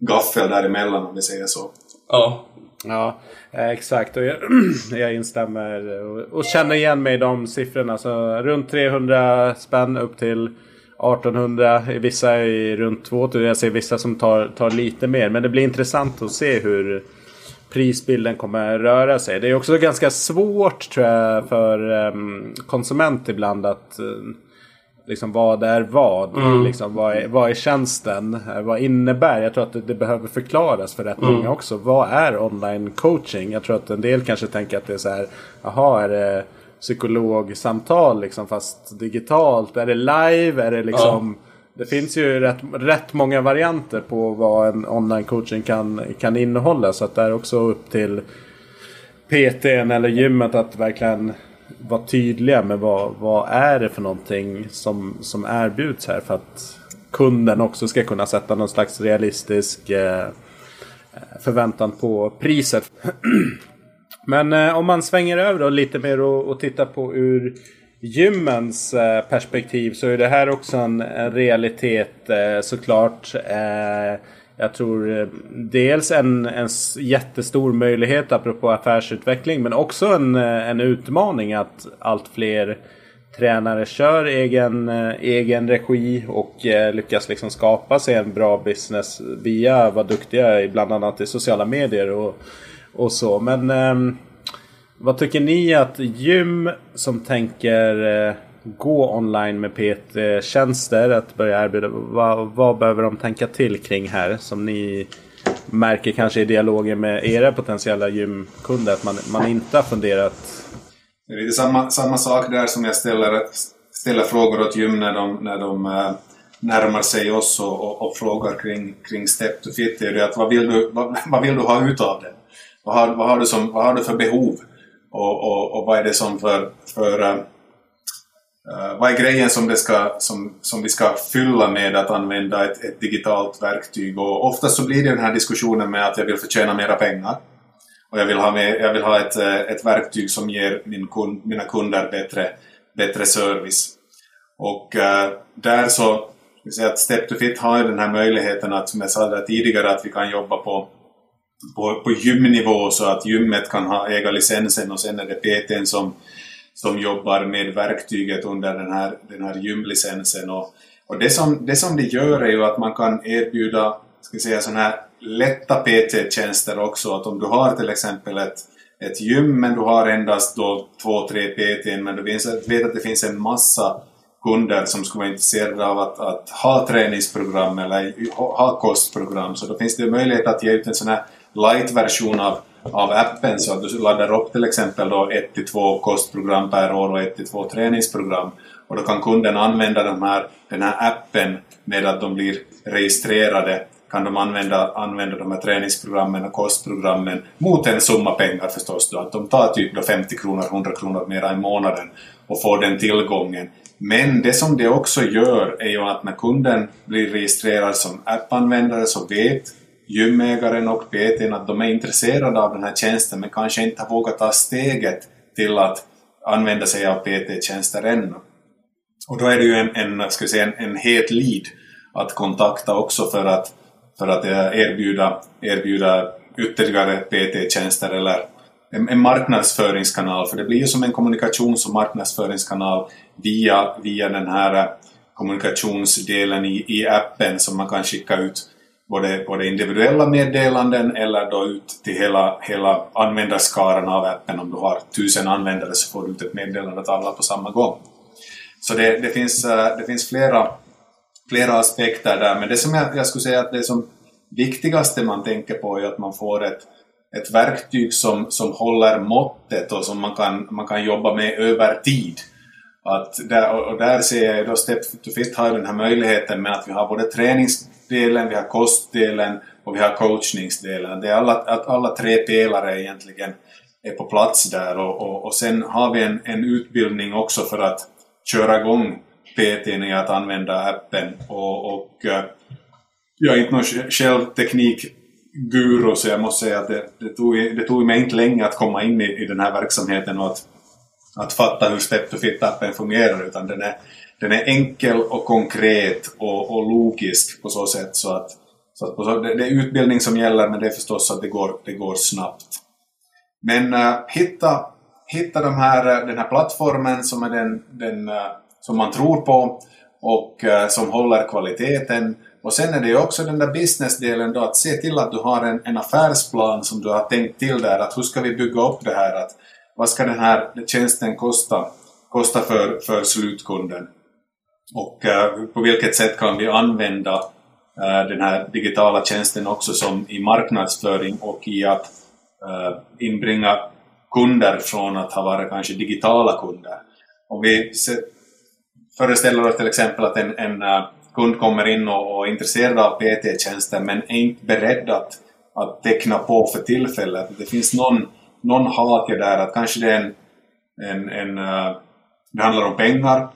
gaffel däremellan om vi säger så. Ja. Ja, eh, exakt. Och jag, jag instämmer och, och, känner igen mig i de siffrorna. Så runt 300 spänn upp till 1800. Vissa är runt 2000. Jag ser vissa som tar, tar lite mer. Men det blir intressant att se hur prisbilden kommer röra sig. Det är också ganska svårt tror jag för um, konsument ibland att uh, Liksom vad är vad? Mm. Liksom, vad, är, vad är tjänsten? Vad innebär? Jag tror att det, det behöver förklaras för rätt mm. många också. Vad är online coaching? Jag tror att en del kanske tänker att det är så här. Jaha, är det psykologsamtal liksom fast digitalt? Är det live? Är det liksom... Ja. Det finns ju rätt, rätt många varianter på vad en online coaching kan, kan innehålla. Så att det är också upp till PTn eller gymmet att verkligen vara tydliga med vad, vad är det för någonting som, som erbjuds här för att kunden också ska kunna sätta någon slags realistisk eh, förväntan på priset. Men eh, om man svänger över då lite mer och, och tittar på ur gymmens eh, perspektiv så är det här också en, en realitet eh, såklart. Eh, jag tror eh, dels en, en jättestor möjlighet apropå affärsutveckling men också en, eh, en utmaning att allt fler tränare kör egen, eh, egen regi och lyckas liksom skapa sig en bra business via vad duktiga är bland annat i sociala medier och, och så. Men ehm, vad tycker ni att gym som tänker gå online med PT-tjänster, att börja erbjuda, vad, vad behöver de tänka till kring här som ni märker kanske i dialogen med era potentiella gymkunder att man, man inte har funderat? Det är lite samma, samma sak där som jag ställer, ställer frågor åt gym när de, när de eh, närmar sig oss och, och, och, frågar kring, kring Step to Fit. Är det att vad vill du, vad, vad vill du ha ut av det? Vad har, vad har, du, som, vad har du för behov? Och, och, och vad är det som för, för eh, uh, vad är grejen som, det ska, som, som vi ska fylla med att använda ett, ett digitalt verktyg? Och oftast så blir det den här diskussionen med att jag vill förtjäna mera pengar. Och jag vill ha, med, jag vill ha ett, eh, ett verktyg som ger min kund, mina kunder bättre, bättre service. Och uh, där så, vi säger att Step to Fit har ju den här möjligheten att, som jag sa där tidigare, att vi kan jobba på, på, på gymnivå så att gymmet kan ha, äga licensen och sen är det PTn som som jobbar med verktyget under den här, den här gymlicensen. Och, och det, som, det som det gör är ju att man kan erbjuda ska säga, såna här lätta PT-tjänster också. Att om du har till exempel ett, ett gym men du har endast då två, tre PT men du vet att det finns en massa kunder som skulle vara intresserade av att, att ha träningsprogram eller ha kostprogram. Så då finns det möjlighet att ge ut en sån här light-version av av appen så att du laddar upp till exempel då 1-2 kostprogram per år och 1-2 träningsprogram. Och då kan kunden använda de här, den här appen med att de blir registrerade kan de använda, använda de här träningsprogrammen och kostprogrammen mot en summa pengar förstås. Då, att de tar typ då 50 kronor, 100 kronor mer i månaden och får den tillgången. Men det som det också gör är ju att när kunden blir registrerad som appanvändare så vet gymägaren och PTn att de är intresserade av den här tjänsten men kanske inte har vågat ta steget till att använda sig av PT-tjänster ännu. Och då är det ju en, en, ska säga, en, en het lead att kontakta också för att, för att eh, erbjuda, erbjuda ytterligare PT-tjänster eller en, en, marknadsföringskanal, för det blir ju som en kommunikations och marknadsföringskanal via, via den här eh, kommunikationsdelen i, i appen som man kan skicka ut både, både individuella meddelanden eller då ut till hela, hela användarskaran av appen. Om du har tusen användare så får du ut ett meddelande till alla på samma gång. Så det, det, finns, eh, det finns flera, flera aspekter där, men det som jag, jag skulle säga att det som viktigaste man tänker på är att man får ett, ett verktyg som, som håller måttet och som man kan, man kan jobba med över tid. Att där, och där ser jag då Step to Fit har den här möjligheten med att vi har både träningsdelen, vi har kostdelen och vi har coachningsdelen. Det är alla, att alla tre pelare egentligen är på plats där och, och, och sen har vi en, en utbildning också för att köra igång PTn i att använda appen och, och eh, jag är inte någon själv teknikguru så jag måste säga att det, det, tog, det tog mig inte länge att komma in i, i den här verksamheten och att att fatta hur Step to Fit-appen fungerar utan den är, den är enkel och konkret och, och logisk på så sätt så att, så att så, det, det, är utbildning som gäller men det är förstås att det går, det går snabbt. Men uh, hitta, hitta de här, eh, den här plattformen som är den, den uh, som man tror på och uh, som håller kvaliteten. Och sen är det ju också den där businessdelen då att se till att du har en, en affärsplan som du har tänkt till där att hur ska vi bygga upp det här att vad ska den här tjänsten kosta, kosta för, för slutkunden? Och eh, på vilket sätt kan vi använda eh, den här digitala tjänsten också som i marknadsföring och i att eh, inbringa kunder från att ha varit kanske digitala kunder. Om vi föreställer oss till exempel att en, en kund kommer in och, och är intresserad av PT-tjänster men är inte beredd att, att teckna på för tillfället. Det finns någon någon hake där att kanske det är en, en, en uh, det handlar om pengar,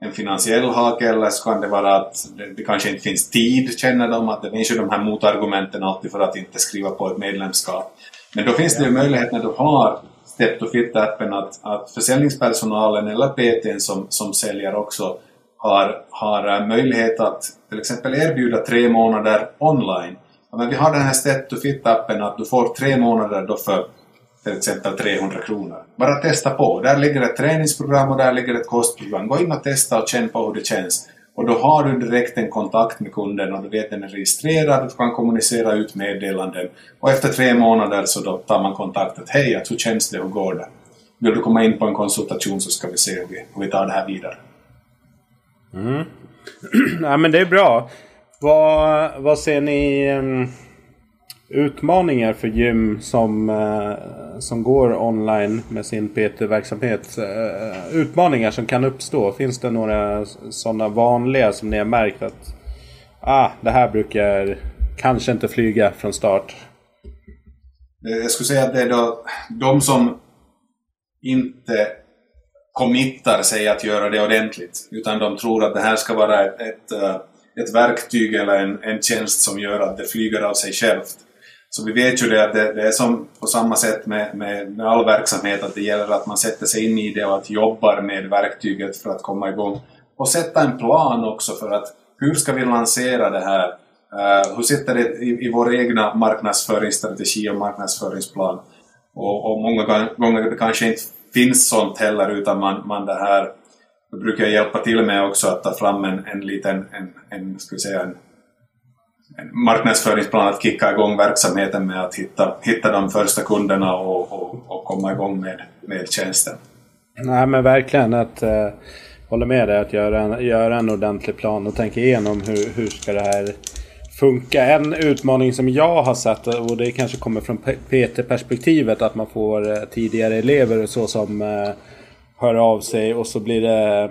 en finansiell hake eller så kan det vara att det, det, kanske inte finns tid, känner de, att det finns ju de här motargumenten alltid för att inte skriva på ett medlemskap. Men då finns det ju möjlighet när du har Step to Fit-appen att, att försäljningspersonalen eller PTn som, som säljer också har, har uh, möjlighet att till exempel erbjuda tre månader online. Ja, men vi har den här Step to Fit-appen att du får tre månader då för till exempel 300 kronor. Bara testa på. Där ligger ett träningsprogram och där ligger ett kostprogram. Gå in och testa och känn på hur det känns. Och då har du direkt en kontakt med kunden och du vet att den är registrerad, och du kan kommunicera ut meddelanden. Och efter tre månader så då tar man kontakt att hej, hur känns det, hur går det? Vill du komma in på en konsultation så ska vi se hur vi, hur vi tar det här vidare. Mm. ja, men det är bra. Vad, vad ser ni um, utmaningar för gym som, eh, som går online med sin PT-verksamhet? Eh, utmaningar som kan uppstå. Finns det några sådana vanliga som ni har märkt att ah, det här brukar kanske inte flyga från start? Eh, jag skulle säga att det är då de som inte committar sig att göra det ordentligt. Utan de tror att det här ska vara ett, ett, ett verktyg eller en, en tjänst som gör att det flyger av sig självt. Så vi vet ju det att det, det är som på samma sätt med, med, med, all verksamhet att det gäller att man sätter sig in i det och att jobbar med verktyget för att komma igång. Och sätta en plan också för att hur ska vi lansera det här? Uh, hur sitter det i, i vår egna marknadsföringsstrategi och marknadsföringsplan? Och, och många gånger det kanske inte finns sånt heller utan man, man det här då brukar jag hjälpa till med också att ta fram en, en liten en, en, ska vi säga, en, marknadsföringsplan att kicka igång verksamheten med att hitta, hitta de första kunderna och, och, och komma igång med, med tjänsten. Nej men verkligen att eh, hålla med dig att göra en, göra en ordentlig plan och tänka igenom hur, hur ska det här funka. En utmaning som jag har sett eh, och det kanske kommer från PT-perspektivet att man får eh, tidigare elever och så som eh, hör av sig och så blir det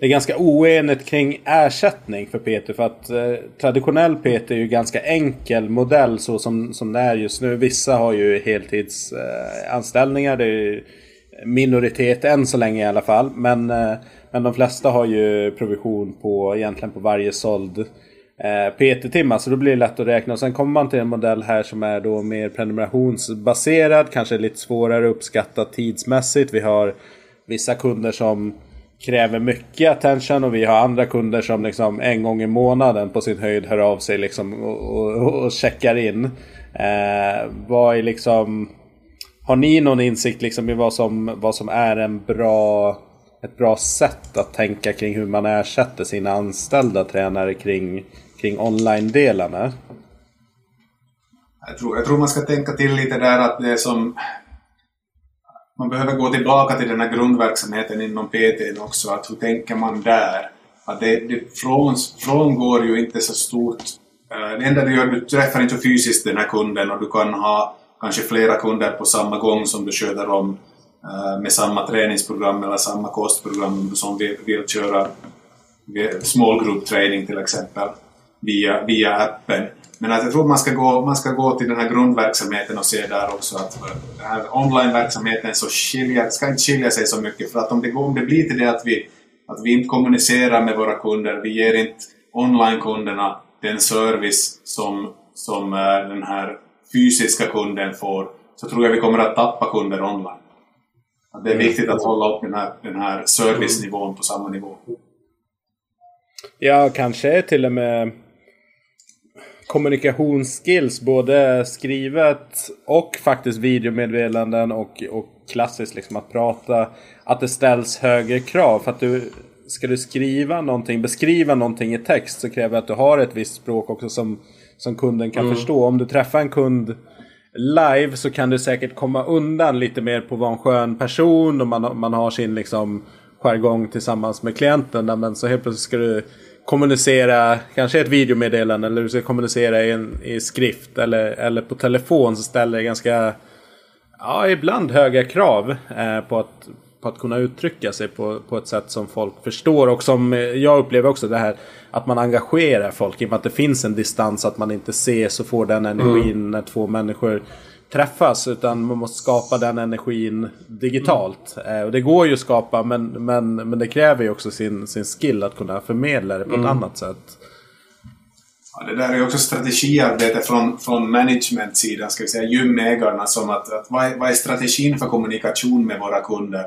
det är ganska oenigt kring ersättning för PT. För att eh, traditionell PT är ju ganska enkel modell så som, som det är just nu. Vissa har ju heltidsanställningar. Eh, det är minoritet än så länge i alla fall. Men, eh, men de flesta har ju provision på egentligen på varje såld eh, PT-timmar. Så då blir det lätt att räkna. Och sen kommer man till en modell här som är då mer prenumerationsbaserad. Kanske lite svårare att uppskatta tidsmässigt. Vi har vissa kunder som kräver mycket attention och vi har andra kunder som liksom en gång i månaden på sin höjd hör av sig liksom och, och, och checkar in. Eh, vad är liksom... Har ni någon insikt liksom i vad som, vad som är en bra, ett bra sätt att tänka kring hur man ersätter sina anställda tränare kring, kring online-delarna? Jag tror, jag tror man ska tänka till lite där att det som man behöver gå tillbaka till den här grundverksamheten inom PT också. Att hur tänker man där? Att det, det från, frångår ju inte så stort. Eh, det enda du gör, du träffar inte fysiskt den här kunden och du kan ha kanske flera kunder på samma gång som du sköter om eh, med samma träningsprogram eller samma kostprogram som vill, vill köra small group training till exempel via, via appen. Men att jag tror man ska, gå, man ska gå till den här grundverksamheten och se där också att den här online-verksamheten så skilja, ska inte skilja sig så mycket. För att om det, om det blir till det att vi, att vi inte kommunicerar med våra kunder, vi ger inte online-kunderna den service som, som eh, den här fysiska kunden får, så tror jag vi kommer att tappa kunder online. Att det är mm. viktigt att hålla upp den här, den här servicenivån på samma nivå. Ja, kanske till och med kommunikationsskills, både skrivet och faktiskt videomeddelanden och, och klassiskt liksom att prata, att det ställs högre krav. För att du, ska du skriva någonting, beskriva någonting i text så kräver det att du har ett visst språk också som, som kunden kan mm. förstå. Om du träffar en kund live så kan du säkert komma undan lite mer på vara en skön person och man, man har sin liksom jargong tillsammans med klienten. Men så helt plötsligt ska du kommunicera, kanske ett videomeddelande eller du ska kommunicera i, en, i skrift eller, eller på telefon så ställer det ganska, ja ibland höga krav eh, på, att, på att kunna uttrycka sig på, på ett sätt som folk förstår och som eh, jag upplever också det här att man engagerar folk i och med att det finns en distans att man inte ses och får den energin mm. när två människor träffas utan man måste skapa den energin digitalt. Mm. och det går ju att skapa men, men, men det kräver ju också sin, sin skill att kunna förmedla det på mm. ett annat sätt. Ja, det där är också strategiarbete från, från management-sidan, ska vi säga, gymägarna som att, att vad, är, vad är strategin för kommunikation med våra kunder?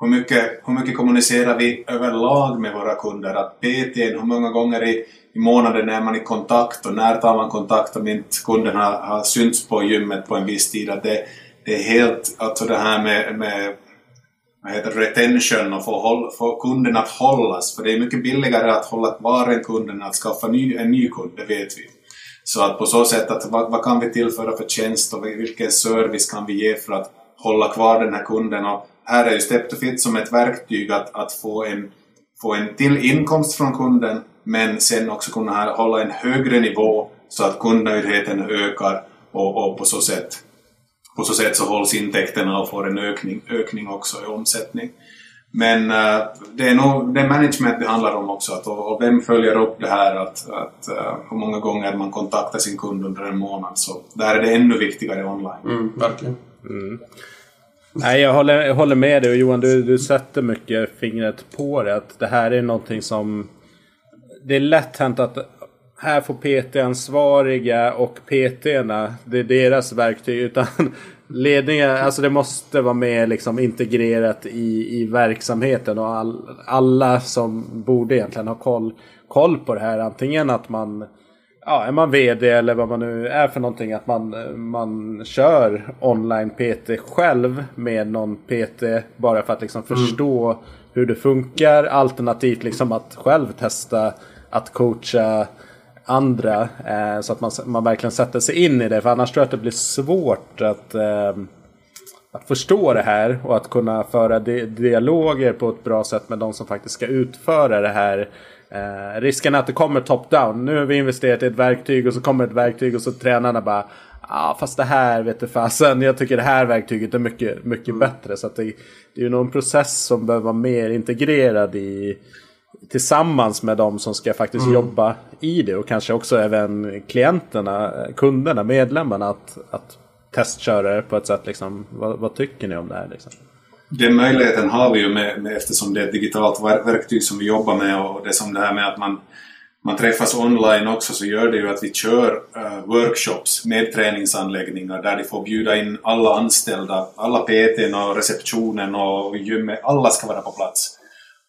Hur mycket, hur mycket kommunicerar vi överlag med våra kunder? Att PT, hur många gånger i i månaden är man i kontakt och när tar man kontakt om inte kunden har, har synts på gymmet på en viss tid. Att det, det är helt, alltså det här med, med vad heter retention och få, håll, få kunden att hållas. För det är mycket billigare att hålla kvar en kund än att skaffa ny, en ny kund, det vet vi. Så att på så sätt, att vad, vad kan vi tillföra för tjänst och vilken service kan vi ge för att hålla kvar den här kunden? Och här är ju Step2Fit som ett verktyg att, att få en få en till inkomst från kunden men sen också kunna hålla en högre nivå så att kundnöjdheten ökar och, och på, så sätt, på så sätt så hålls intäkterna och får en ökning, ökning också i omsättning. Men uh, det är nog det management det handlar om också, att, och, och vem följer upp det här, att, att uh, hur många gånger man kontaktar sin kund under en månad. Så där är det ännu viktigare online. Mm, verkligen. Mm. Nej, jag håller, jag håller med dig och Johan, du, du sätter mycket fingret på det. Att det här är någonting som... Det är lätt hänt att här får PT-ansvariga och PT-erna, det är deras verktyg. Utan ledningen, alltså det måste vara med liksom integrerat i, i verksamheten. Och all, alla som borde egentligen ha koll, koll på det här. Antingen att man ja, är man VD eller vad man nu är för någonting. Att man, man kör online PT själv med någon PT. Bara för att liksom mm. förstå hur det funkar. Alternativt liksom att själv testa att coacha andra. Eh, så att man, man verkligen sätter sig in i det. För annars tror jag att det blir svårt att, eh, att förstå det här. Och att kunna föra di dialoger på ett bra sätt med de som faktiskt ska utföra det här. Eh, risken är att det kommer top-down. Nu har vi investerat i ett verktyg och så kommer ett verktyg och så tränarna bara Ja ah, fast det här vet du fasen. Jag tycker det här verktyget är mycket, mycket mm. bättre. Så det, det är ju någon process som behöver vara mer integrerad i, tillsammans med de som ska faktiskt mm. jobba i det och kanske också även klienterna, kunderna, medlemmarna att, att testköra det på ett sätt. Liksom, vad, vad tycker ni om det här? Liksom? Den möjligheten har vi ju med, med, eftersom det är ett digitalt verktyg som vi jobbar med och det som det här med att man, man träffas online också så gör det ju att vi kör uh, workshops med träningsanläggningar där de får bjuda in alla anställda, alla PTn och receptionen och gymmet, alla ska vara på plats.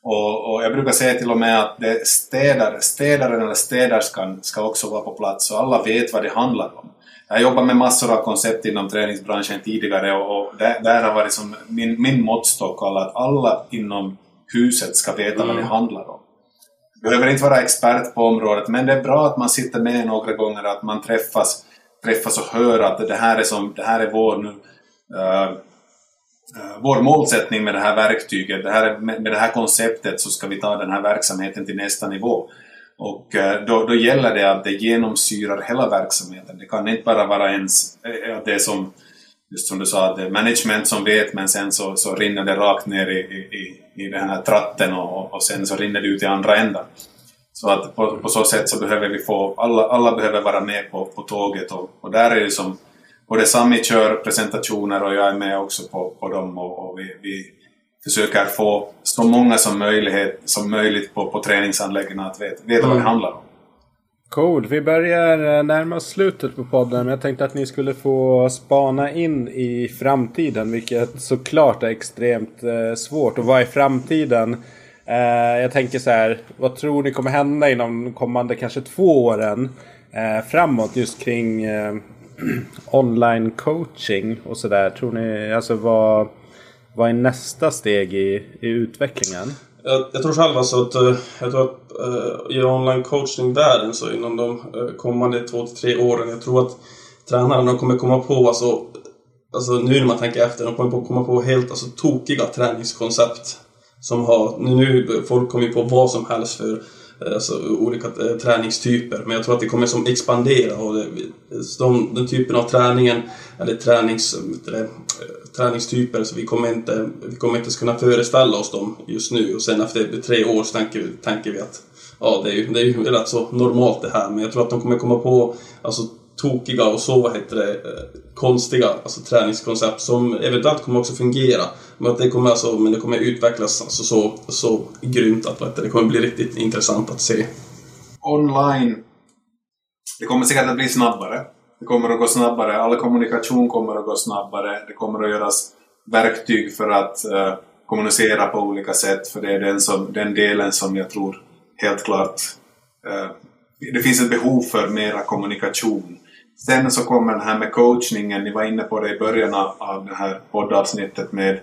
Och, och, jag brukar säga till och med att det städar, städaren eller städerskan ska också vara på plats så alla vet vad det handlar om. Jag har jobbat med massor av koncept inom träningsbranschen tidigare och, och där, där, har varit som min, min måttstock att alla inom huset ska veta mm. vad det mm. handlar om. Behöver inte vara expert på området men det är bra att man sitter med några gånger, att man träffas, träffas och hör att det här är, som, det här är vår nu, uh, vår målsättning med det här verktyget, det här, med det här konceptet så ska vi ta den här verksamheten till nästa nivå. Och eh, då, då gäller det att det genomsyrar hela verksamheten. Det kan inte bara vara ens eh, det som, just som du sa, det är management som vet men sen så, så rinner det rakt ner i, i, i den här tratten och, och sen så rinner det ut i andra änden. Så att på, på så sätt så behöver vi få, alla, alla behöver vara med på, på tåget och, och där är det som både Sami kör presentationer och jag är med också på, på dem och, och vi, vi, försöker få så många som, möjlighet, som möjligt på, på träningsanläggningarna att veta, veta mm. vad det mm. handlar om. Cool. Vi börjar eh, närma oss slutet på podden. Men jag tänkte att ni skulle få spana in i framtiden. Vilket såklart är extremt eh, svårt. Och vad är framtiden? Eh, jag tänker så här. Vad tror ni kommer hända inom de kommande kanske två åren? Eh, framåt just kring eh, online coaching och sådär. Tror ni, alltså vad, vad är nästa steg i, i utvecklingen? Jag, jag tror själv alltså att, eh, jag tror att eh, uh, i online coaching-världen så inom de uh, kommande två till tre åren, jag tror att tränarna kommer komma på, alltså, alltså nu när man tänker efter, de kommer komma på helt alltså, tokiga träningskoncept. Som har, nu folk kommer på vad som helst för Eh, alltså, olika eh, träningstyper. Men jag tror att det kommer som expandera och det, de, den typen av träningen, eller tränings, det, eh, träningstyper, så vi kommer, inte, vi kommer inte kunna föreställa oss dem just nu. Och sen efter tre år så tänker, tänker vi att ja, det är ju, det är ju rätt så normalt det här. Men jag tror att de kommer komma på alltså, tokiga och så, vad heter det, eh, konstiga alltså, träningskoncept som eventuellt kommer också fungera. Men, att det, kommer alltså, men det kommer utvecklas alltså, så, så grymt att det kommer bli riktigt intressant att se. Online, det kommer säkert att bli snabbare. Det kommer att gå snabbare, all kommunikation kommer att gå snabbare. Det kommer att göras verktyg för att uh, kommunicera på olika sätt, för det är den, som, den delen som jag tror helt klart uh, det finns ett behov för mera kommunikation. Sen så kommer det här med coachningen, ni var inne på det i början av det här poddavsnittet med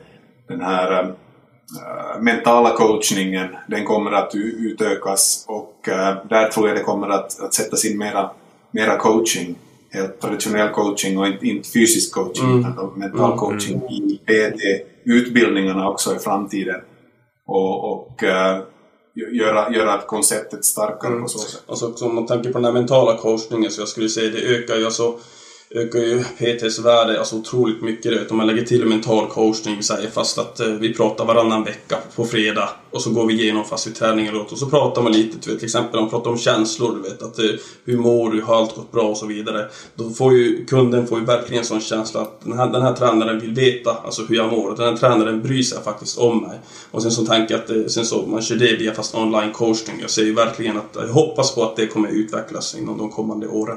den här äh, mentala coachningen, den kommer att utökas och äh, där tror jag det kommer att, att sättas in mera, mera coaching, helt traditionell coaching och inte, inte fysisk coaching mm. utan mental mm. coaching mm. i PT-utbildningarna också i framtiden. Och, och äh, göra, göra konceptet starkare mm. på så sätt. Alltså, om man tänker på den här mentala coachningen så jag skulle säga det ökar ju alltså ökar ju PTs värde alltså otroligt mycket. Vet. Om man lägger till mental coachning, säger fast att eh, vi pratar varannan vecka på fredag och så går vi igenom fast vid träningen och så pratar man lite, du vet, till exempel om man pratar om känslor, du vet, att eh, hur mår du, har allt gått bra och så vidare. Då får ju kunden får ju verkligen en sån känsla att den här, den här tränaren vill veta alltså hur jag mår. Den här tränaren bryr sig faktiskt om mig. Och sen så tänker jag att eh, sen så, man kör det via fast online coachning. Jag ser ju verkligen att, jag hoppas på att det kommer utvecklas inom de kommande åren.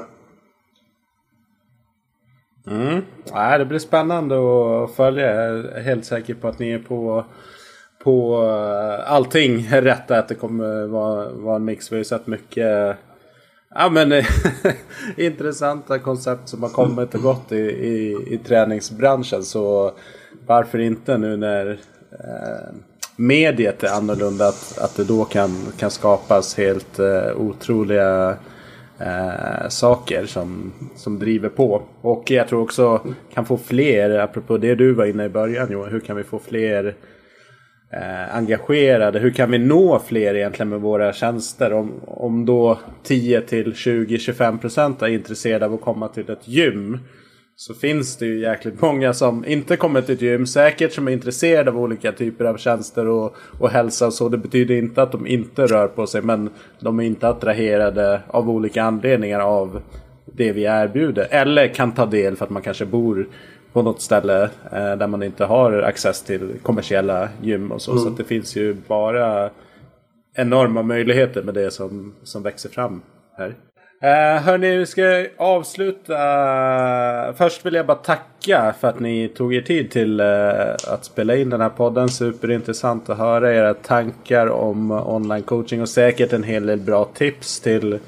Mm. Ja, det blir spännande att följa. Jag är helt säker på att ni är på, på eh, allting rätt. Att det kommer vara, vara en mix. Vi har ju sett mycket ja, men, intressanta koncept som har kommit och gått i, i, i träningsbranschen. Så varför inte nu när eh, mediet är annorlunda att, att det då kan, kan skapas helt eh, otroliga eh, saker som, som driver på. Och jag tror också kan få fler, apropå det du var inne i början Johan, hur kan vi få fler eh, engagerade? Hur kan vi nå fler egentligen med våra tjänster? Om, om då 10 till 20-25 procent är intresserade av att komma till ett gym så finns det ju jäkligt många som inte kommer till ett gym. Säkert som är intresserade av olika typer av tjänster och, och hälsa och så. Det betyder inte att de inte rör på sig. Men de är inte attraherade av olika anledningar av det vi erbjuder. Eller kan ta del för att man kanske bor på något ställe eh, där man inte har access till kommersiella gym och så. Mm. Så det finns ju bara enorma möjligheter med det som, som växer fram här. Uh, hörni, vi ska avsluta. Först vill jag bara tacka för att ni tog er tid till eh, att spela in den här podden. Superintressant att höra era tankar om online coaching och säkert en hel del bra tips till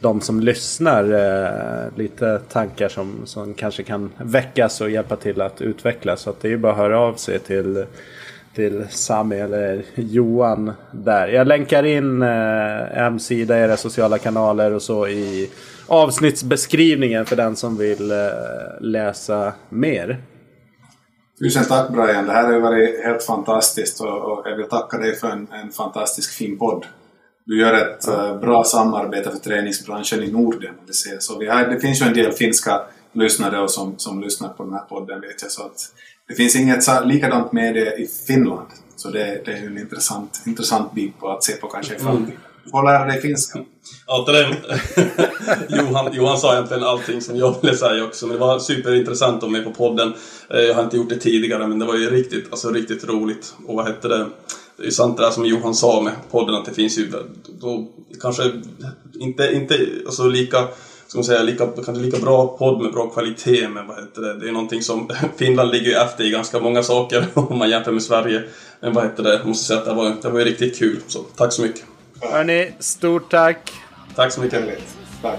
de som lyssnar. Eh, lite tankar som, som kanske kan väckas och hjälpa till att utvecklas. Så att det är bara att höra av sig till till Sami eller Johan där. Jag länkar in eh, hemsida, era sociala kanaler och så i avsnittsbeskrivningen för den som vill eh, läsa mer. Tusen tack Brian, det här har varit helt fantastiskt och, och jag vill tacka dig för en, en fantastisk fin podd. Du gör ett mm. uh, bra samarbete för träningsbranschen i Norden. Det, så vi har, det finns ju en del finska lyssnare och som, som lyssnar på den här podden vet jag. Så att det finns inget likadant med det i Finland. Så det, det är en intressant, intressant bit på att se på kanske i mm. framtiden. Du får lära dig finska. Ja, det Johan, Johan sa egentligen allting som jag ville säga också. Men det var superintressant att vara med på podden. Eh, jag har inte gjort det tidigare men det var ju riktigt, alltså, riktigt roligt. Och vad hette det? Det är ju sant det där som Johan sa med podden att det finns ju då, kanske inte, inte alltså, lika ska man säga, lika, kanske lika bra podd med bra kvalitet men vad heter det, det är någonting som Finland ligger ju efter i ganska många saker om man jämför med Sverige. Men vad heter det, jag måste säga att det var, det var ju riktigt kul. Så tack så mycket. Hörni, stort tack! Tack så mycket. Tack.